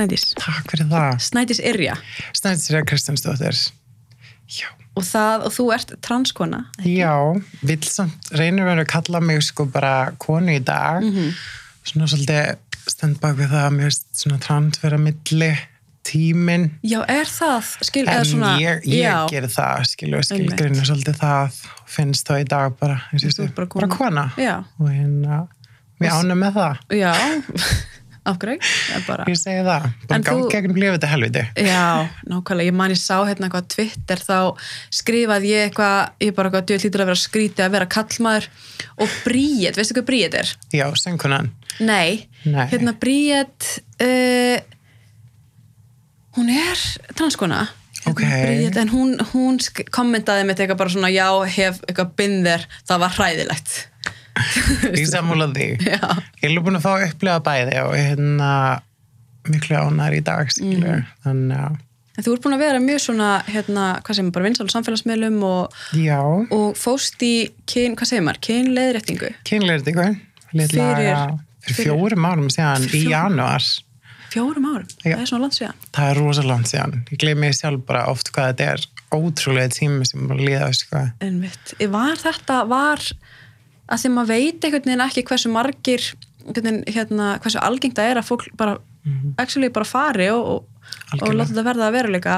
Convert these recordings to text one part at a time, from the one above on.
Snædís. Takk fyrir það. Snædís Irja. Snædís Irja Kristjánsdóttir. Já. Og, það, og þú ert transkona. Já, vill samt reynir verið að kalla mig sko bara konu í dag. Mm -hmm. Svona svolítið stend bak við það að mér er svona trans vera milli tímin. Já, er það? Skil, en svona, ég, ég ger það, skilju, skilgrinu svolítið það finnst þá í dag bara, bara. Bara kona. Já. Og hérna, við ánum með það. Já, afgræk. Bara... Ég segi það, bara gáð þú... gegnum lífið þetta helviti. Já, nákvæmlega, ég man ég sá hérna eitthvað Twitter, þá skrifaði ég eitthvað, ég bara eitthvað djöð lítur að vera skrítið að vera kallmaður og Bríett, veistu hvað Bríett er? Já, sengunan. Nei, Nei. hérna Bríett, uh, hún er transkona. Ok. Bríett, en hún, hún kommentaði með eitthvað bara svona, já, hef eitthvað bindir, það var hræðilegt. Ég samúla því. Já. Ég er búin að fá að upplega bæði og hérna miklu ánar í dag, skilur. Mm. Þannig að... En þú ert búin að vera mjög svona, hérna, hvað segir maður, bara vinsal samfélagsmiðlum og, og fóst í, kyn, hvað segir maður, kynleðrættingu? Kynleðrættingu, fyrir, fyrir fjórum árum síðan í janúar. Fjórum árum? Já. Það er svona langt síðan? Það er rosa langt síðan. Ég gleymi sjálf bara oft hvað þetta er ótrúlega tími sem bara líða, sko. En mitt, var þetta, var að því maður veit einhvern veginn ekki hversu margir, hérna, hversu algengt það er að fólk bara, mm -hmm. bara fari og, og og láta þetta verða að veruleika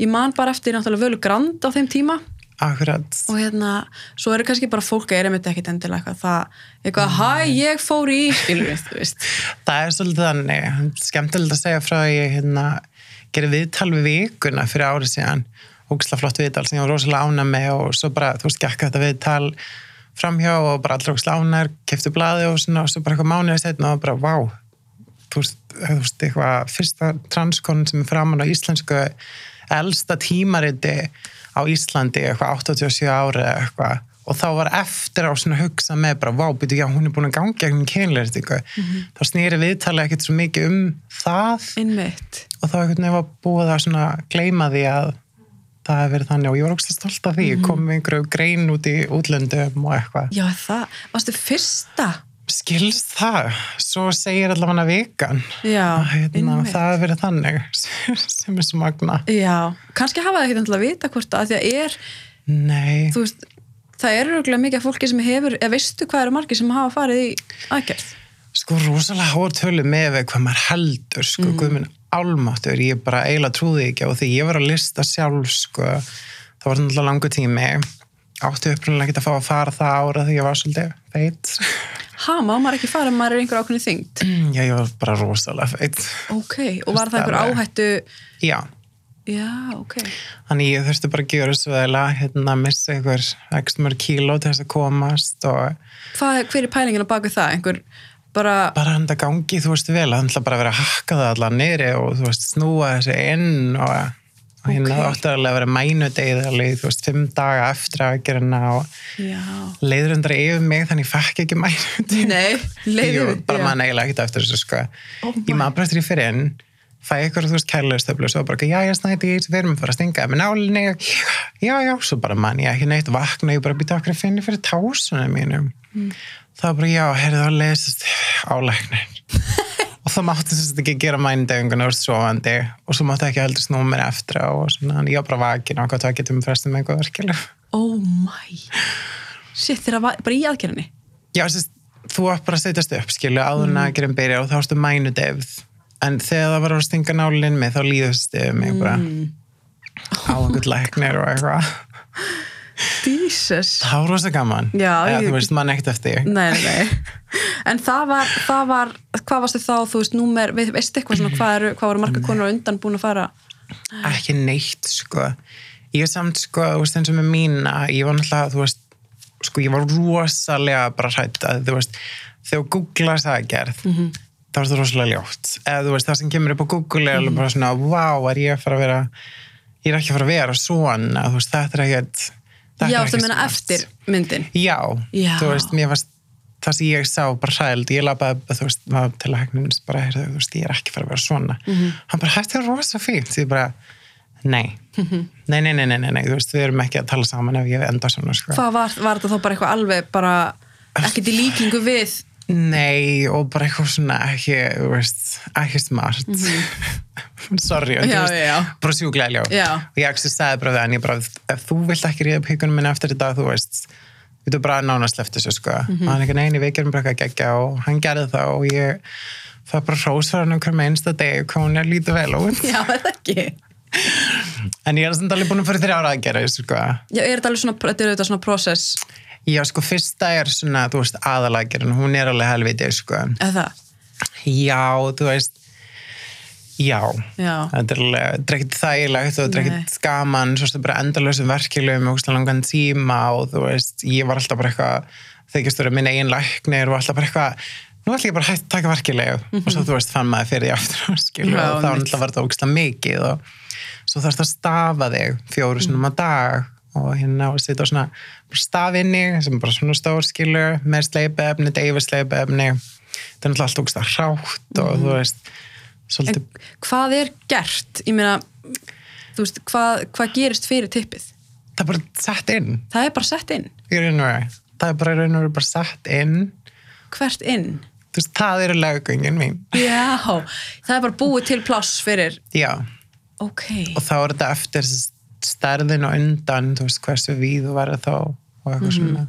ég man bara eftir náttúrulega völu grand á þeim tíma Akkurat. og hérna, svo eru kannski bara fólk að er einmitt ekkit endilega eitthvað það, eitthvað, mm. hæ, ég fór í skilur, þú veist það er svolítið þannig, skemmtilegt að segja frá ég hérna, gerði viðtal við vikuna fyrir árið síðan, ógislega flott viðtal sem ég var rosalega ána með og svo bara, þú veist, gekk þetta viðtal framhjá og bara allra ógislega ánar, kefti blaði og svona og svo bara eitthvað mánuðið setna og bara, vá þú veist, þú veist, eitthvað fyrsta transkon sem er framann á íslensku elsta tímariti á Íslandi, eitthvað 87 ári eitthvað, og þá var eftir á svona hugsa með bara, vá, byrju, já, hún er búin að ganga ekkert kynleirtingu, mm -hmm. þá snýri viðtala ekkert svo mikið um það Innmitt. og þá ekkert nefn að búið að svona gleima því að það hefur verið þannig og ég var ógst að stolt af því, mm -hmm. kom með einhverju grein út í útlöndum og eitthvað. Já, það, varstu fyrsta? Skilst það, svo segir allavega vegan. Já, hérna, það hefur verið þannig sem er svo magna Já, kannski hafa það ekki til að vita hvort að því að er Nei. veist, það eru örgulega mikið fólki sem hefur eða veistu hvað eru margir sem hafa farið í aðgerð? Sko rosalega hóttölu með hvað maður heldur sko, mm. Álmáttur, ég bara eiginlega trúði ekki og því ég var að lista sjálf sko, það var náttúrulega langu tími áttu upprunlega ekki að fá að fara það ára þegar ég var svolítið feitt Ha, má maður ekki fara maður er einhver ákveðni þyngt? Já, ég var bara rosalega feitt. Ok, og var það einhver áhættu? Já. Já, ok. Þannig ég þurfti bara að gera svo að hérna, missa einhver ekstra mörg kíló til þess að komast og... Hvað, hver er pælingin á baku það? Einhver bara... Bara hann það gangi, þú veist, vel að hann ætla bara að vera að hakka það allar niðri og þú veist, snúa þessi inn og hérna okay. áttu að vera mænudegið alveg, þú veist, fimm daga eftir aðgerina og leiður undra yfir mig þannig fekk ekki mænudegið. Nei, leiður Ég bara mann eiginlega ekkert eftir þessu sko. Oh Ég maður bara eftir ég fyrir inn fæ ykkur, þú veist, kærleustöflu og svo bara, já, ég snæti, við erum að fara að stinga með nálinni, já, já, svo bara mann ég ekki neitt vakna, ég bara býta okkur að finna fyrir tásunum mínum mm. þá bara, já, heyrðu þá lesast álæknin og þá máttu þess að ekki gera mændefingun og svovandi og svo máttu ekki heldur snúmir eftir og svona, ég bara á hvað það getur með frestum með eitthvað verkileg Oh my Sitt þér að bara í aðgerðinni? Já, að þú var bara að setjast upp skilu, áður en mm. aðgerðin byrja og þá varstu mænudefð en þegar það var að stinga nálinn mig þá líðust þið mig bara mm. á einhvern læknir og eitthvað. Jesus. Það var rosa gaman. Já, Eða, ég... Þú veist, mann ekkert eftir. Nei, nei En það var, það var hvað varstu þá, þú veist, númer veistu eitthvað svona, hvað, eru, hvað voru marga konur undan búin að fara? Ekki neitt, sko. Ég er samt, sko, þú veist, eins og með mína ég var náttúrulega, þú veist sko, ég var rosalega bara hrætt að, þú veist, þegar Google það að gerð mm -hmm. Þá er það rosalega ljótt. Eða, þú veist, það sem kemur upp á Google er -hmm. bara svona, wow, er ég að fara að vera ég er ekki að fara að vera svona, þú veist, þetta er ekkert Já, þú meina eftir myndin? Já, Já. þú veist, mér varst það sem ég sá bara hræld, ég lafaði þú veist, til að hægnum bara, þú veist, ég er ekki fara að vera svona. Mm -hmm. hann bara, þetta er rosa fínt. Því bara, nei. Mm -hmm. nei, nei, nei, nei, nei, nei, þú veist, við erum ekki að tala saman ef ég enda svona, sko. Hvað var, var þetta þá bara eitthvað alveg bara ekkert í líkingu við Nei, og bara eitthvað svona ekki, þú veist, ekki smart. Sorry, en Mhm. Já, þú veist, bara sjúklega ljó. Og ég ekki sagði bara það, en ég bara, ef þú vilt ekki ríða píkunum minn eftir þetta, þú veist, við þú bara nánast eftir þessu, sko. Mhm. Og hann ekki neini, við gerum bara eitthvað geggja og hann gerði það og ég það bara hrósar hann okkur með einsta deg hvað hún er lítið vel út. Já, er það ekki. En ég er samt alveg búin að fara þrjá ára að gera þessu, sko. Já, er þetta alveg svona, þetta er auðvitað svona process, Já, sko, fyrsta er svona, þú veist, aðalagerinn, hún er alveg helviti, sko. eða það? Já, þú veist, já, Já. þetta er alveg, ekkert þægilegt og er ekkert gaman, svo þetta bara endalösum verkeflum og langan tíma og þú veist, ég var alltaf bara eitthvað, þykist vera minn eigin læknir og alltaf bara eitthvað, nú ætla ég bara að að taka verkefleg og svo þú veist, fann maður fyrir því aftur, Mhm. Já, og þá var þetta ógeðslega mikið og svo þarfst að stafa þig fjóru Mhm. sinum á dag og hérna og sitja á svona stafinni sem er bara svona stór skilur með sleipefni, deyfi sleipefni þetta er náttúrulega allt ógst að hrátt og þú veist svolítið, hvað er gert? Ég meina, veist, hvað, hvað gerist fyrir tippið? það er bara sett inn Það er bara sett inn. það er bara bara sett inn Hvert inn? þú veist, það eru legungin mín Já, það er bara búið til pláss fyrir, já, ok. og þá er þetta eftir stærðin og undan þú veist, hversu víð þú verður þá og eitthvað svona.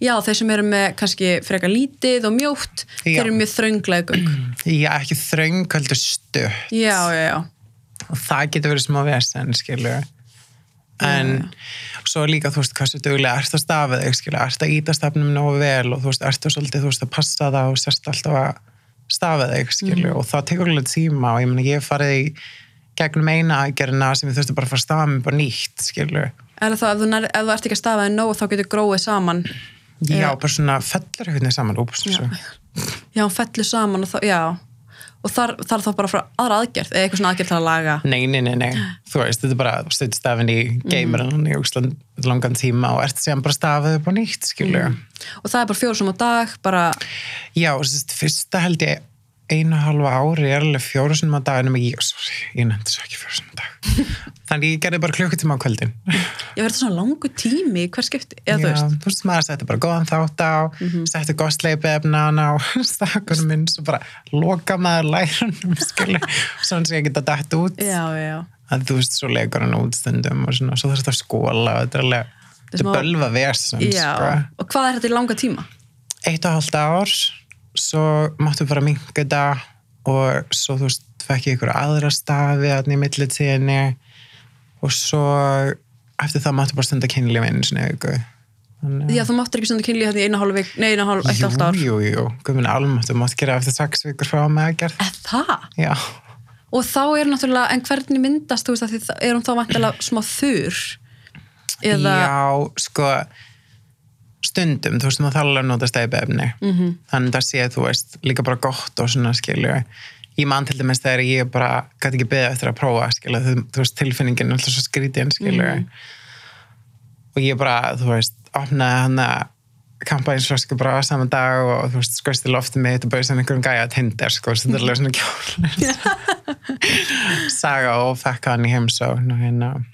Já, þeir sem eru með kannski frekar lítið og mjótt, Já. þeir eru mjög þrönglegum. já, ekki þröng, heldur stutt. Já, já, já. og það getur verið smá vesen, skilur en svo líka, þú veist, hversu duglega ert að stafa þig, skilur, ert að íta stafnum nógu vel og þú veist, ertu svolítið, þú veist, að passa það og sérst alltaf að stafa þig, skilur, og það tekur alveg tíma og ég meina, ég farið í gegnum eina aðgerina sem ég þurfti bara að fara að stafa mig bara nýtt, skilur Er það ef þú, nær, ef þú ert ekki að stafa þig nóg þá getur gróið saman? já, Já. bara svona fellur einhvern veginn saman, úps, Já, já fellur saman og þá, já. Og þar, þar þá bara frá aðra aðgerð, eða eitthvað svona aðgerð til að laga. Nei, nei, nei, nei, þú veist, þetta er bara stuttstafin í geimirinn í Úsland langan tíma og ert síðan bara stafið upp á nýtt, skilur Og það er bara fjóru sem á dag, bara, Já, fyrsta held ég einu halva ári er alveg fjóru sinum á daginu ég, sorry, ég nefndi svo ekki fjóru sinum á dag. Þannig ég gerði bara klukkutíma á kvöldin. Ég verði svona langu tími? Hver skipti, eða þú Já, veist. þú veist, maður setti bara góðan þátt á setti gott sleipefnan á stakunum minn, svo bara loka maður lærunum, skilu svona sem ég geta dætt út. Já, já, að þú veist, svo leikur hann út stundum og svona, svo þarf þetta að skóla og þetta er alveg þetta er bölva versun, já. sko. Og hvað er þetta í langa tíma? eitt og halvt ár svo máttu bara minga þetta og svo þú veist fekk ég ykkur aðra stafi þarna í millitíðinni og svo eftir það máttu bara stunda kynlíf einu sinni að- Já, þú máttir ekki svona kynlíð hérna í eina hálf vik, nei, eina hálf, eitt halvt ár. Jú, jú, jú, guðminn almátt, þú mátt gera eftir sex vikur frá meðgerð. Eða það? Já, Og þá er náttúrulega, en hvernig myndast, þú veist, að því það- er hún þá vantilega smá þurr? Eða, já, sko, stundum, þú veist, maður þarf alveg að nota steipefni. Mhm. -hmm. Þannig að það sé, þú veist, líka bara gott og svona, skilju. Ég man til dæmis þegar ég bara gæti ekki beðið eftir að prófa, skilju, þú, veist, tilfinningin er alltaf svo skrítin, skilju. Mhm. Og ég bara, þú veist, opnaði hann að kampænsflösku bara saman dag og þú veist, skoist í lofti mitt og bauðs hann einhverjum gæja tindir, sko, þetta er alveg svona kjól. Saga og fekk hann í heimsókn og hérna,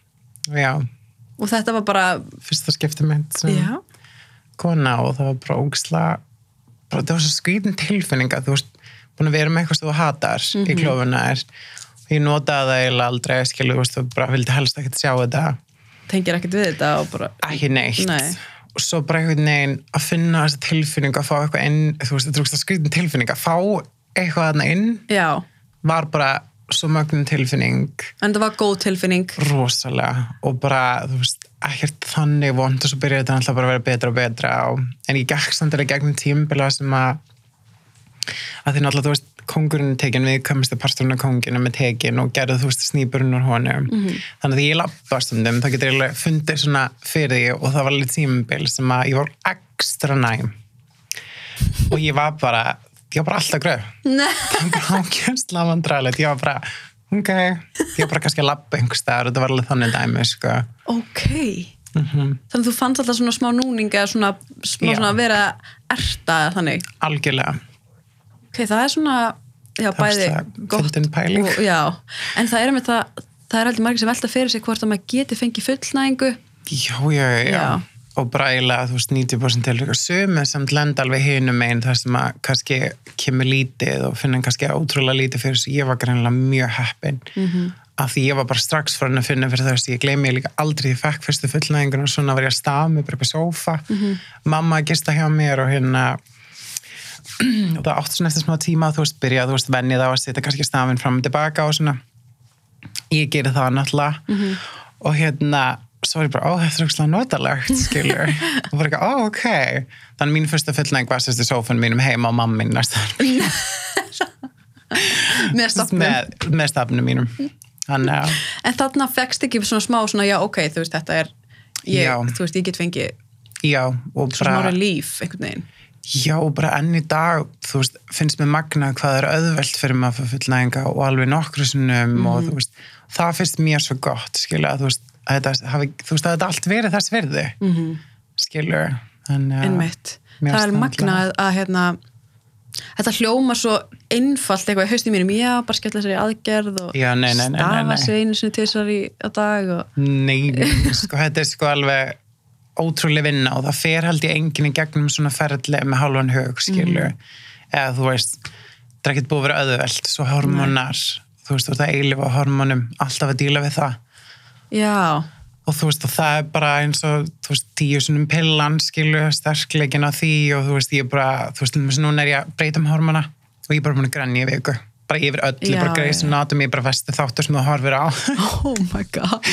já, og þetta var bara, fyrsta sem já, kona og það var bara ógisla bara það var svo skrítin tilfinning að þú veist búin að vera með eitthvað sem þú hatar í klófuna er og ég notaði það eiginlega aldrei skilu, þú veist, þú bara vildi helst ekkert sjá þetta. Tengir ekkert við þetta og bara, ekki neitt. Nei. og svo bara einhvern veginn að finna þessa tilfinning að fá eitthvað inn þú veist, þetta er ógisla skrítin tilfinning að fá eitthvað þarna inn já, var bara svo mögnum tilfinning. En það var góð tilfinning. rosalega. Og bara, þú veist, ekkert þannig vond og svo byrjaði þetta alltaf bara að vera betra og betra og, en ég gekk samt alveg gegnum tímbila sem að að því náttúrulega, þú veist, kongurinn er tekin við komist að parturinn af konginu með tekin og gerði, þú veist, snýburinn úr honum. Þannig að ég lappa stundum, þá getur ég fundið svona fyrir því og það var alveg tímbil sem að ég var ekstra næm. Og ég var bara ég var bara alltaf gröð það var bara ákjömsla vandræðilegt ég var bara, ok ég var bara kannski að lappa einhver staðar og þetta var alveg þannig dæmi sko. ok. Þannig að þú fannst alltaf svona smá núning eða svona, smá svona að vera erta þannig. algjörlega Ok, það er svona, já, bæði gott. Og, já, en það er með það, það er heldur margir sem velta fyrir sig hvort að maður geti fengið fullnæðingu. já, já, já, já. Og eiginlega, þú veist, 90% tilvika. Sömu samt lenda alveg hinum einn þar sem að kannski kemur lítið og finna kannski ótrúlega lítið fyrir þess að ég var greinlega mjög heppin mm -hmm. af því ég var bara strax farin að finna fyrir þess að ég gleymi ég líka aldrei því fekk fyrstu fullnæðingur og svona var ég að staða mig bara upp í sófa. Mm -hmm. mamma að gista hjá mér og hérna og það átt svona eftir smá tíma þú veist, byrja, þú veist, vennið á að setja kannski stafinn fram og tilbaka og svona. Ég gerir það náttúrulega. Mm -hmm. og hérna svo var ég bara, ó, þetta er ógslag notalegt, skilur og bara ekki, ó, ok. Þannig mín fyrsta fullnæg var sérstu sófun mínum heima og mamma mín næsta með stafnum með, með stafnum mínum. Þannig, ja. en þarna fegst ekki svona smá svona, já, ok, þú veist, þetta er ég, Já. þú veist, ég get fengið svona ára líf, einhvern veginn. Já, og bara enn í dag þú veist, finnst mér magna hvað er auðvelt fyrir maður að fullnæginga og alveg nokkru sinnum og þú veist, það finnst mér svo gott, skilur, að þú veist að þetta hafi, þú veist, að þetta allt verið þess verði mm -hmm. skilur en, ja, einmitt, það er magnað að hérna þetta hljóma svo einfalt eitthvað. Í haustum mínum, já, bara skella sér í aðgerð og Já, nei, nei, nei, nei, stafa sér einu sinni tvisar í á dag og Nei, sko, þetta er sko alveg ótrúlega vinna og það fer held ég enginn í gegnum svona ferðli með hálfan hug, skilur. Eða þú veist, það er ekkert búið að vera auðvelt svo hormonar, þú veist, þú veist að eilifa hormonum, alltaf að díla við það já, og þú veist, og það er bara eins og þú veist, tíu svona pillan, skilur sterkleikin á því og þú veist, ég er bara þú veist, núna er ég að breyta um hormona og ég er bara búin að grenja í viku. Bara yfir öll, ég Já, bara greið sem nátum ég bara vestu þáttur sem þú horfir á. Oh my god.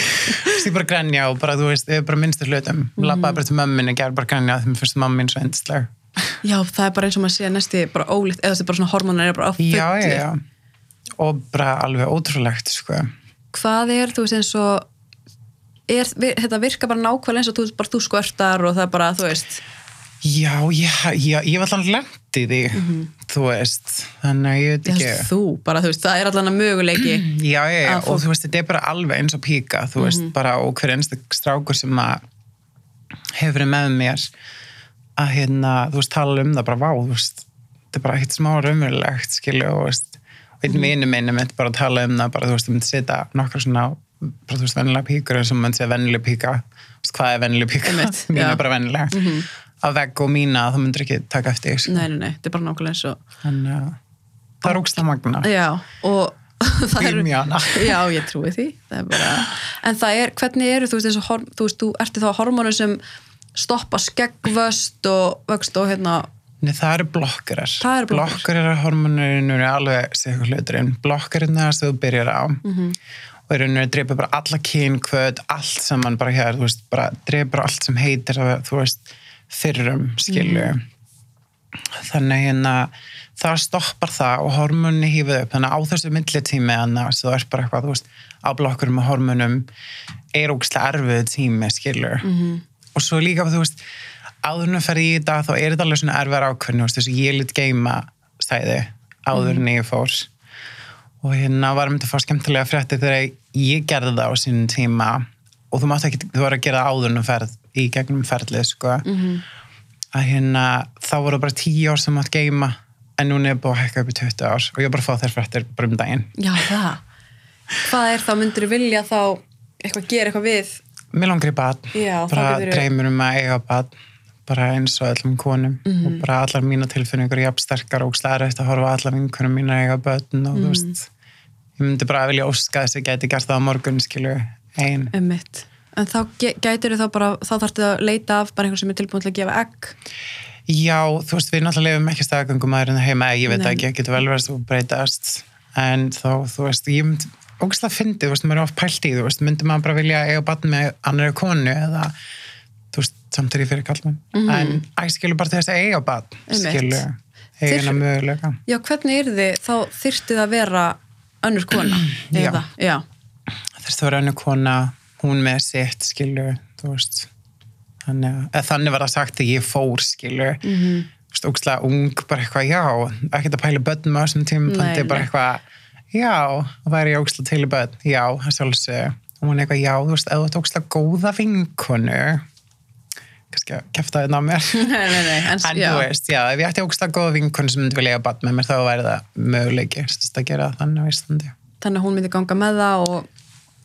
Ég bara grenja og bara, þú veist, ég bara minnstu hlutum. Mm. labbaði bara til mömmin og gerði bara grenja því mér fyrst mamma mín svo endisleg já, það er bara eins og maður sé næsti bara ólíkt, eða er bara svona hormonar er bara á fulli já, já, já. Og bara alveg ótrúlegt, sko. Hvað er, þú veist, eins og er, þetta virka bara nákvæmlega eins og þú, bara þú skvörtar og það bara, þú veist. Já, já, já ég var allan lent í því þú veist, þannig að ég veit Já, ekki. þú, bara þú veist, það er allan að möguleiki Já, já, já, og þú veist, þetta er bara alveg eins og píka, þú veist, bara og hver einsta strákur sem að hefur með mér að hérna, þú veist, tala um það bara, vá, þú veist, þetta er bara eitt smá raumurlegt, skilju, og veist, og einn mm. vinnu minni mitt bara að tala um það, bara, þú veist, þú myndi setja nokkra svona, bara, þú veist, vennilega píkur eins og myndi segja vennilega píka, hvað er vennilega píka? Mín er bara vennilega. Á vegg og mína, þú myndir ekki taka eftir, sko. nei, nei, nei, þetta er bara nákvæmlega eins og Þannig að það er ógst að magna. já, og það er já, ég trúi því það bara, en það er, hvernig eru þú veist, og, horm- þú veist, þú ertu þá hormónu sem stoppa skeggvöst og vöxt og hérna Nei, það eru blokkarar. Það eru blokkarar. Blokkarar hormonurinn eru alveg sigur hluturinn. Blokkarinn er það sem þú byrjar á Mhm. Og í rauninu dreipur bara alla kynkvöð, allt saman bara hér, þú veist, bara dreipur allt sem heitir, að, þú veist, fyrrum, skilju. Mhm. Þannig hérna, það stoppar það og hormonni hýfið upp. Þannig að á þessu millitími annars, þú ert bara eitthvað, þú veist, á blokkurum og hormonum er ógstlega erfið tími, skilju. Mhm. Og svo líka, þú veist, áður en að ferði í þetta þá er þetta alveg svona erfið ákveðin þess að ég lit geima stæði áður en ég fór og hérna var myndi að fá skemmtilega frétti þegar ég gerði það á sínum tíma. Og þú mátt ekki, þú var að gera það áður en að ferð í gegnum ferlið sko. Að hérna þá voru bara tíu ár sem mátt geima en núna er búið að hækka upp í 20 ár. Og ég er bara að fá þær fréttir bara um daginn. Já, það. Hvað er þá, myndir vilja þá eitthvað gera eitthvað við? Mér langar í bad, bara dreymur um að eiga bad bara eins og öllum konum Mhm. og bara allar mína tilfinningur jafn sterkar og eftir að horfa allar vinkunum mína að eiga börn og Mhm. þú veist ég myndi bara vilja óska þess að ég gæti gert það á morgun skilu, ein Einmitt. En þá gætir þá bara, þá þarftu að leita af bara einhvern sem er tilbúin til að gefa egg. Já, þú veist, við náttúrulega lefum ekki staðgöngum en heima, ég veit Nei. ekki, það getur vel verið að breytast en þá, þú veist, ég myndi ógæslega fyndið, þú veist, maður er oft pælt í, þú veist, myndi maður bara vilja eiga bann með annari konu eða, þú veist, samt er ég fyrir kallmann, en æg skilur bara þess að eiga Einmitt. skilur, Þyr- hennar möguleika. Já, hvernig er þið, þá þyrfti það að vera önnur kona, Já. eða? Já. Þess að vera hennar kona, hún með sitt, skilur, þú veist, þannig, að- eða þannig var það sagt þegar ég fór, skilur, mm. -hmm. þú veist, ógæslega ung, bara eitthvað, já, ekkert að pæla börnum á þessum tíma, Nei, bara eitthvað, já, það væri ég ógæslega til börn, já, það sjálfsög, og hún eitthvað, já, þú veist, ef þú ert ógæslega góða vinkonu, kannski að kæfta þetta á mér, nei, nei, nei, en, en já. þú veist, já, ef ég ætti ógæslega góða vinkonu sem myndi vilja eiga börn með mér, þá væri það möguleiki, sem að gera það þannig á Íslandi. Þannig að hún myndi ganga með það og,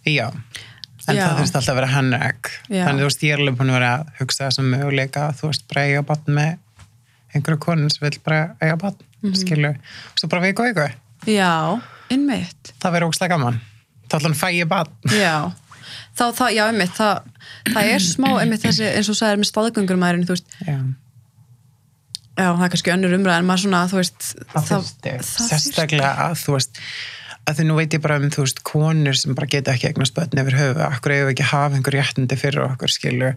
Já, en Já. það þurfti alltaf að vera hanneg Já. þannig þú veist, ég er alveg búin að vera að hugsa þessum möguleika, þú veist, bara eiga batn með einhverju konun sem vil bara eiga batn, Mhm. skilu og svo bara og viku, já, innmitt það verður ógslag gaman þá ætlum fæ þá, það, já, einmitt það, það er smá, einmitt þessi eins og þú sagðir með staðgöngurumæðurinn, þú veist. Já. já, það er kannski önnur umræð en maður svona, þú veist það það sérstaklega að þú veist að því nú veit ég bara um þú veist konur sem bara geta ekki eignast börn yfir höfu akkur við ekki hafa einhver réttindi fyrir okkur skilu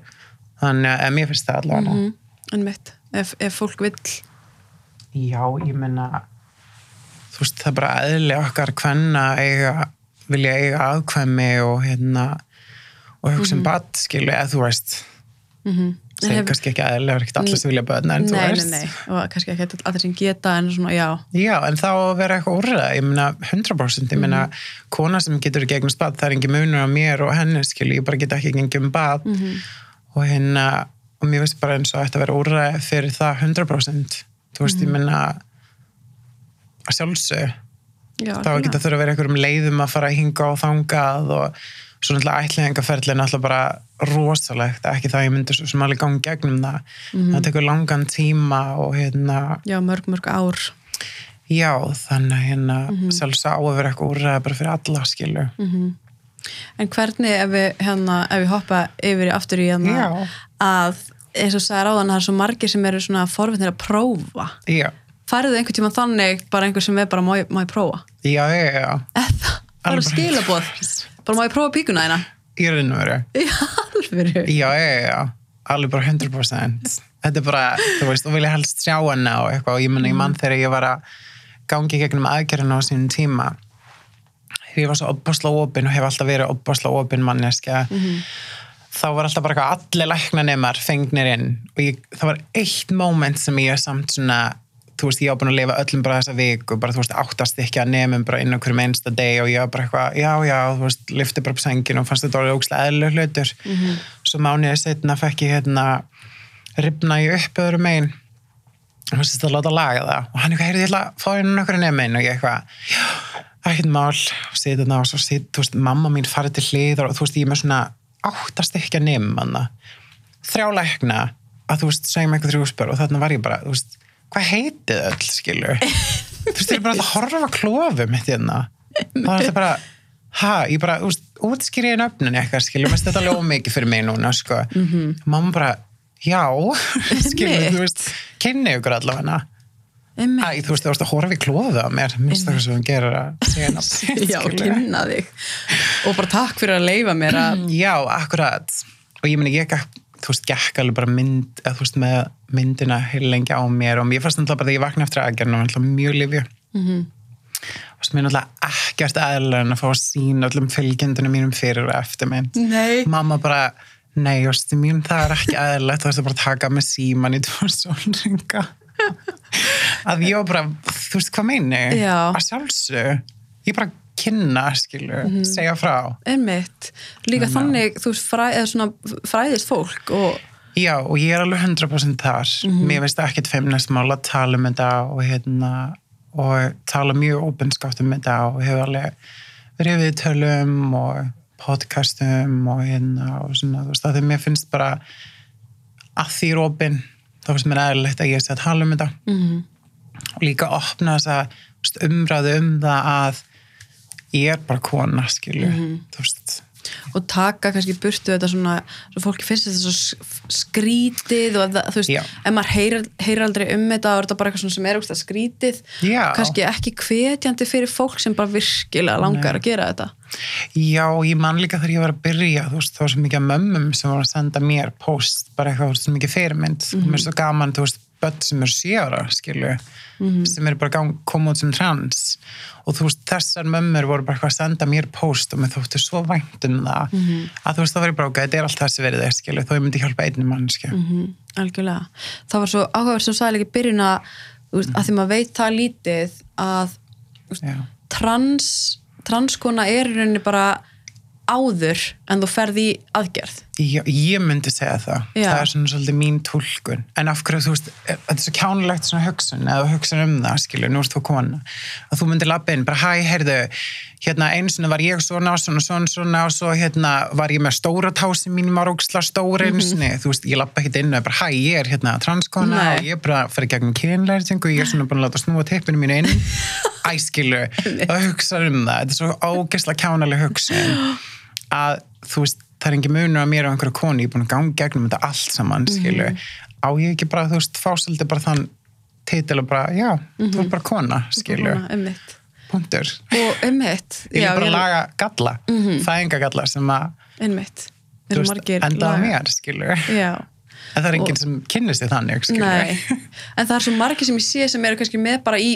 þannig að mér finnst það allavega. Mm, einmitt, ef, ef fólk vill. Já, ég menna þú veist það er bara eðli okkar hvenna eiga vilja eiga aðkvæmi og hérna og hugsa um bad skilu eða þú veist mm það er kannski ekki er ekki allir sem vilja börn en þú nei, veist. nei, nei, og kannski ekki allir sem geta en svona, já, Já, en þá vera eitthvað úrræð, ég meina 100%, ég meina kona sem getur eignast bad, það er engin munur á mér og henni, skilji, ég bara get ekki engin bad og hérna og mér veist bara eins og þetta vera úrræð fyrir það 100%, þú veist, ég meina að sjálfsög já þá geta þurfa að vera einhverjum leiðum að fara að hinga og þangað og svo náttúrulega ætlingaferðlinn er alltaf bara rosalegt, ekki það að ég myndi svo sem alveg gangi gegnum það, það tekur langan tíma og hérna já, mörg, mörg ár Já, þannig að hérna mm. -hmm. sjálfs á að vera eitthvað úrræði bara fyrir alla skilu. En hvernig ef við, hérna, ef við hoppa yfir í aftur í hérna Já. að eins og sagði ráðan það er svo margir sem eru svona forvittnir að prófa Já, færðu einhvern tíma þannig bara einhver sem er bara má ég, má ég prófa já, já, já. eða, bara Alveg. skilabóð bara má ég prófa píkuna þeina Í raun og veru. í alvöru Já, já, já. Alveg bara 100%. Þetta er bara, þú veist, þú vilja helst sjá hana og eitthvað og ég menna, ég mann þegar ég var að gangi gegnum aðgerðina á sínum tíma ég var svo opbásla opin og hef alltaf verið opbásla opin manneskja Mhm. þá var alltaf bara allir læknanemar fengnir inn og ég, það var eitt moment sem ég samt svona þú veist, ég var búin að lifa öllum bara þessa viku bara, þú veist, áttast ekki að nefnum bara inn á hverjum einsta deg og ég var bara eitthvað, já, já þú veist, lyfti bara upp sengin og fannst þetta orðið ógslag eðlur hlutur. Svo mánuðið setna fekk ég hérna ripna ég upp öðru megin. Og hann sést að láta laga það. Og hann eitthvað, heyrðu, ég ætla að fá inn okkur nefn og ég eitthvað, já, ekkert mál. Og setja þarna og svo set, þú veist, mamma mín farið til hliðar og þú veist, ég með svona áttast ekki að nefn manna þrjá lækna að þú veist, segjum eitthvað þrjú spör og þarna var ég bara, þú veist, hvað heitið öll, skilur? Þú veist, ég er bara að horfa á klofum mitt hérna. Það var þetta bara ha, ég bara, þú veist, útskýri ég nöfnin eitthvað, skilur, mér þetta alveg ómikið fyrir mig núna, sko, -hmm. mamma bara já, skilur, þú veist kynni ykkur allavega. Æ, þú veist, þú veist að horfa í klóðu á mér. Minnst það sem hún gerir að segja nafn já, kynna þig. Og bara takk fyrir að leifa mér að Já, akkurat. Og ég meni, ég gekk, þú veist, gekk alveg bara mynd, eða þú veist, með myndina heil lengi á mér og mér fannst náttúrulega bara þegar ég vakna eftir aðgerðinu, var náttúrulega mjög lifju Mhm. og sem er náttúrulega ekkert eðla en að fá að sína öllum fylgjendunum mínum fyrir og eftir mynd nei, mamma bara, nei, jástu mín, það er ekki eðlilegt, þú veist að bara taka með síman í tvo sólringa að ég var bara þú veist hvað meini, Já. að sjálfsög ég bara kynna, skilu segja frá. Einmitt. Líka Þannig þannig, þú fræ, svona fræðist fólk og Já, og ég er alveg 100% þar. Mér veist ekkert feimnismál að tala um þetta og hérna, og tala mjög opinskátt um þetta og hefur alveg verið við tölum og podcastum og hérna og svona, þú veist, að því mér finnst bara að því er opin, þá finnst mér eðlilegt að ég sé að tala um þetta. Mm, og líka opna þú veist, umræðu um það að er bara kona, skilju, þú veist, og taka kannski burtu þetta svona, svo fólki finnst þetta svo skrítið og að það, þú veist, Já. ef maður heyrir, heyrir aldrei um þetta og er þetta bara eitthvað svona sem er úrst skrítið. Já. kannski ekki hvetjandi fyrir fólk sem bara virkilega langar Nei. að gera þetta. Já, ég man líka þegar ég var að byrja, þú veist, það var svo mikið mömmum sem voru að senda mér post, bara eitthvað, þú veist, mikið fyrirmynd. Og mér er svo gaman, þú veist, börn sem eru sjöra, skilu, sem eru bara gang, koma út sem trans. Og þú veist, þessar mömmur voru bara að senda mér post og mér þóttu svo vænt um það að þú veist, það var bara, ok, þetta er allt þessi verið þér, skilu, þó ég myndi hjálpa einnig mannski. mm, algjörlega. Það var svo áhugaverð sem líka í byrjun að, því maður veit það lítið að veist, trans transkona er í rauninni bara áður en þú ferð í aðgerð Já, ég myndi segja það. Já. Það er svona svolítið mín túlkun. En af hverju, þú veist, þetta er svo kjánulegt svona hugsun, eða hugsun um það, skilur, nú ert þú kona. Að þú myndir labba inn, bara, hæ, heyrðu, hérna, einu sinni var ég svona, svona, svona, svona, og svo, hérna, var ég með stóra tási mín, var óksla stóra einu sinni. Þú veist, ég labba ekkert inn og bara, hæ, ég er hérna transkona Nei. og ég er bara að fara í gegnum kynlærtingu og ég er svona búin að láta snúa teppinu mínu inn. Æ, skilur, og hugsa um það. Þetta er svo ógeðslega kjánaleg hugsun að þú veist, það er engin munur að mér og einhverju konu, ég er búin að ganga gegnum þetta allt saman, skilu, á ég ekki bara þú veist, fá svolítið bara þann titil og bara, já, þú er bara kona Svona, einmitt. punktur. Og einmitt ég já, er bara að ég- laga galla, fæðingagalla sem að, einmitt. þú Eru veist, margir enda á laga- mér, skilu já, en það er enginn sem kynir sig þannig, skilu nei. En það er svo margir sem ég sé sem eru kannski með bara í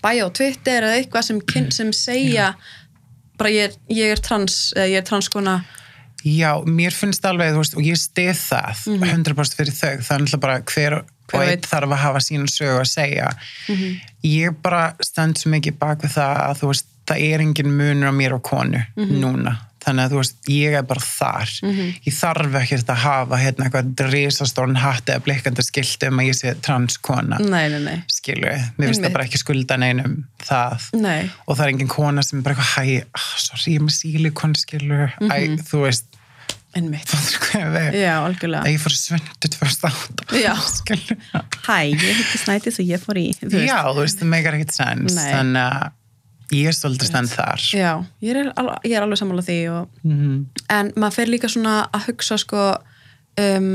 bæja á Twitter eða eitthvað sem, sem segja bara ég er, ég er trans eða ég er transkona Já, mér finnst alveg, þú veist, og ég stið það 100% fyrir þau, það er náttúrulega bara hver, Hver og einn þarf að hafa sína sögu að segja. Ég bara stend svo mikið bak við það að þú veist, það er engin munur á mér og konu núna. Þannig að þú veist, ég er bara þar. Ég þarf ekkert að hafa hérna eitthvað risastórn hatt eða blikkandi skilti um að ég sé transkona. nei, nei, nei, Skilu, mér finnst það bara ekki skulda neinum það. Nei. Og það er engin kona sem bara eitthvað hæ, ah, sorry, ég er með sílikon skilu, æ, þú veist einmitt, já, algjörlega. ég fór í svöndu 2008 Já. Hæ, ég heiti Snædís og ég fór í þú já, þú veist, það meikar ekkert sens þannig að ég er svolítið stend þar. Já, ég er, al- ég er alveg sammála því og Mhm. en maður fer líka svona að hugsa sko um,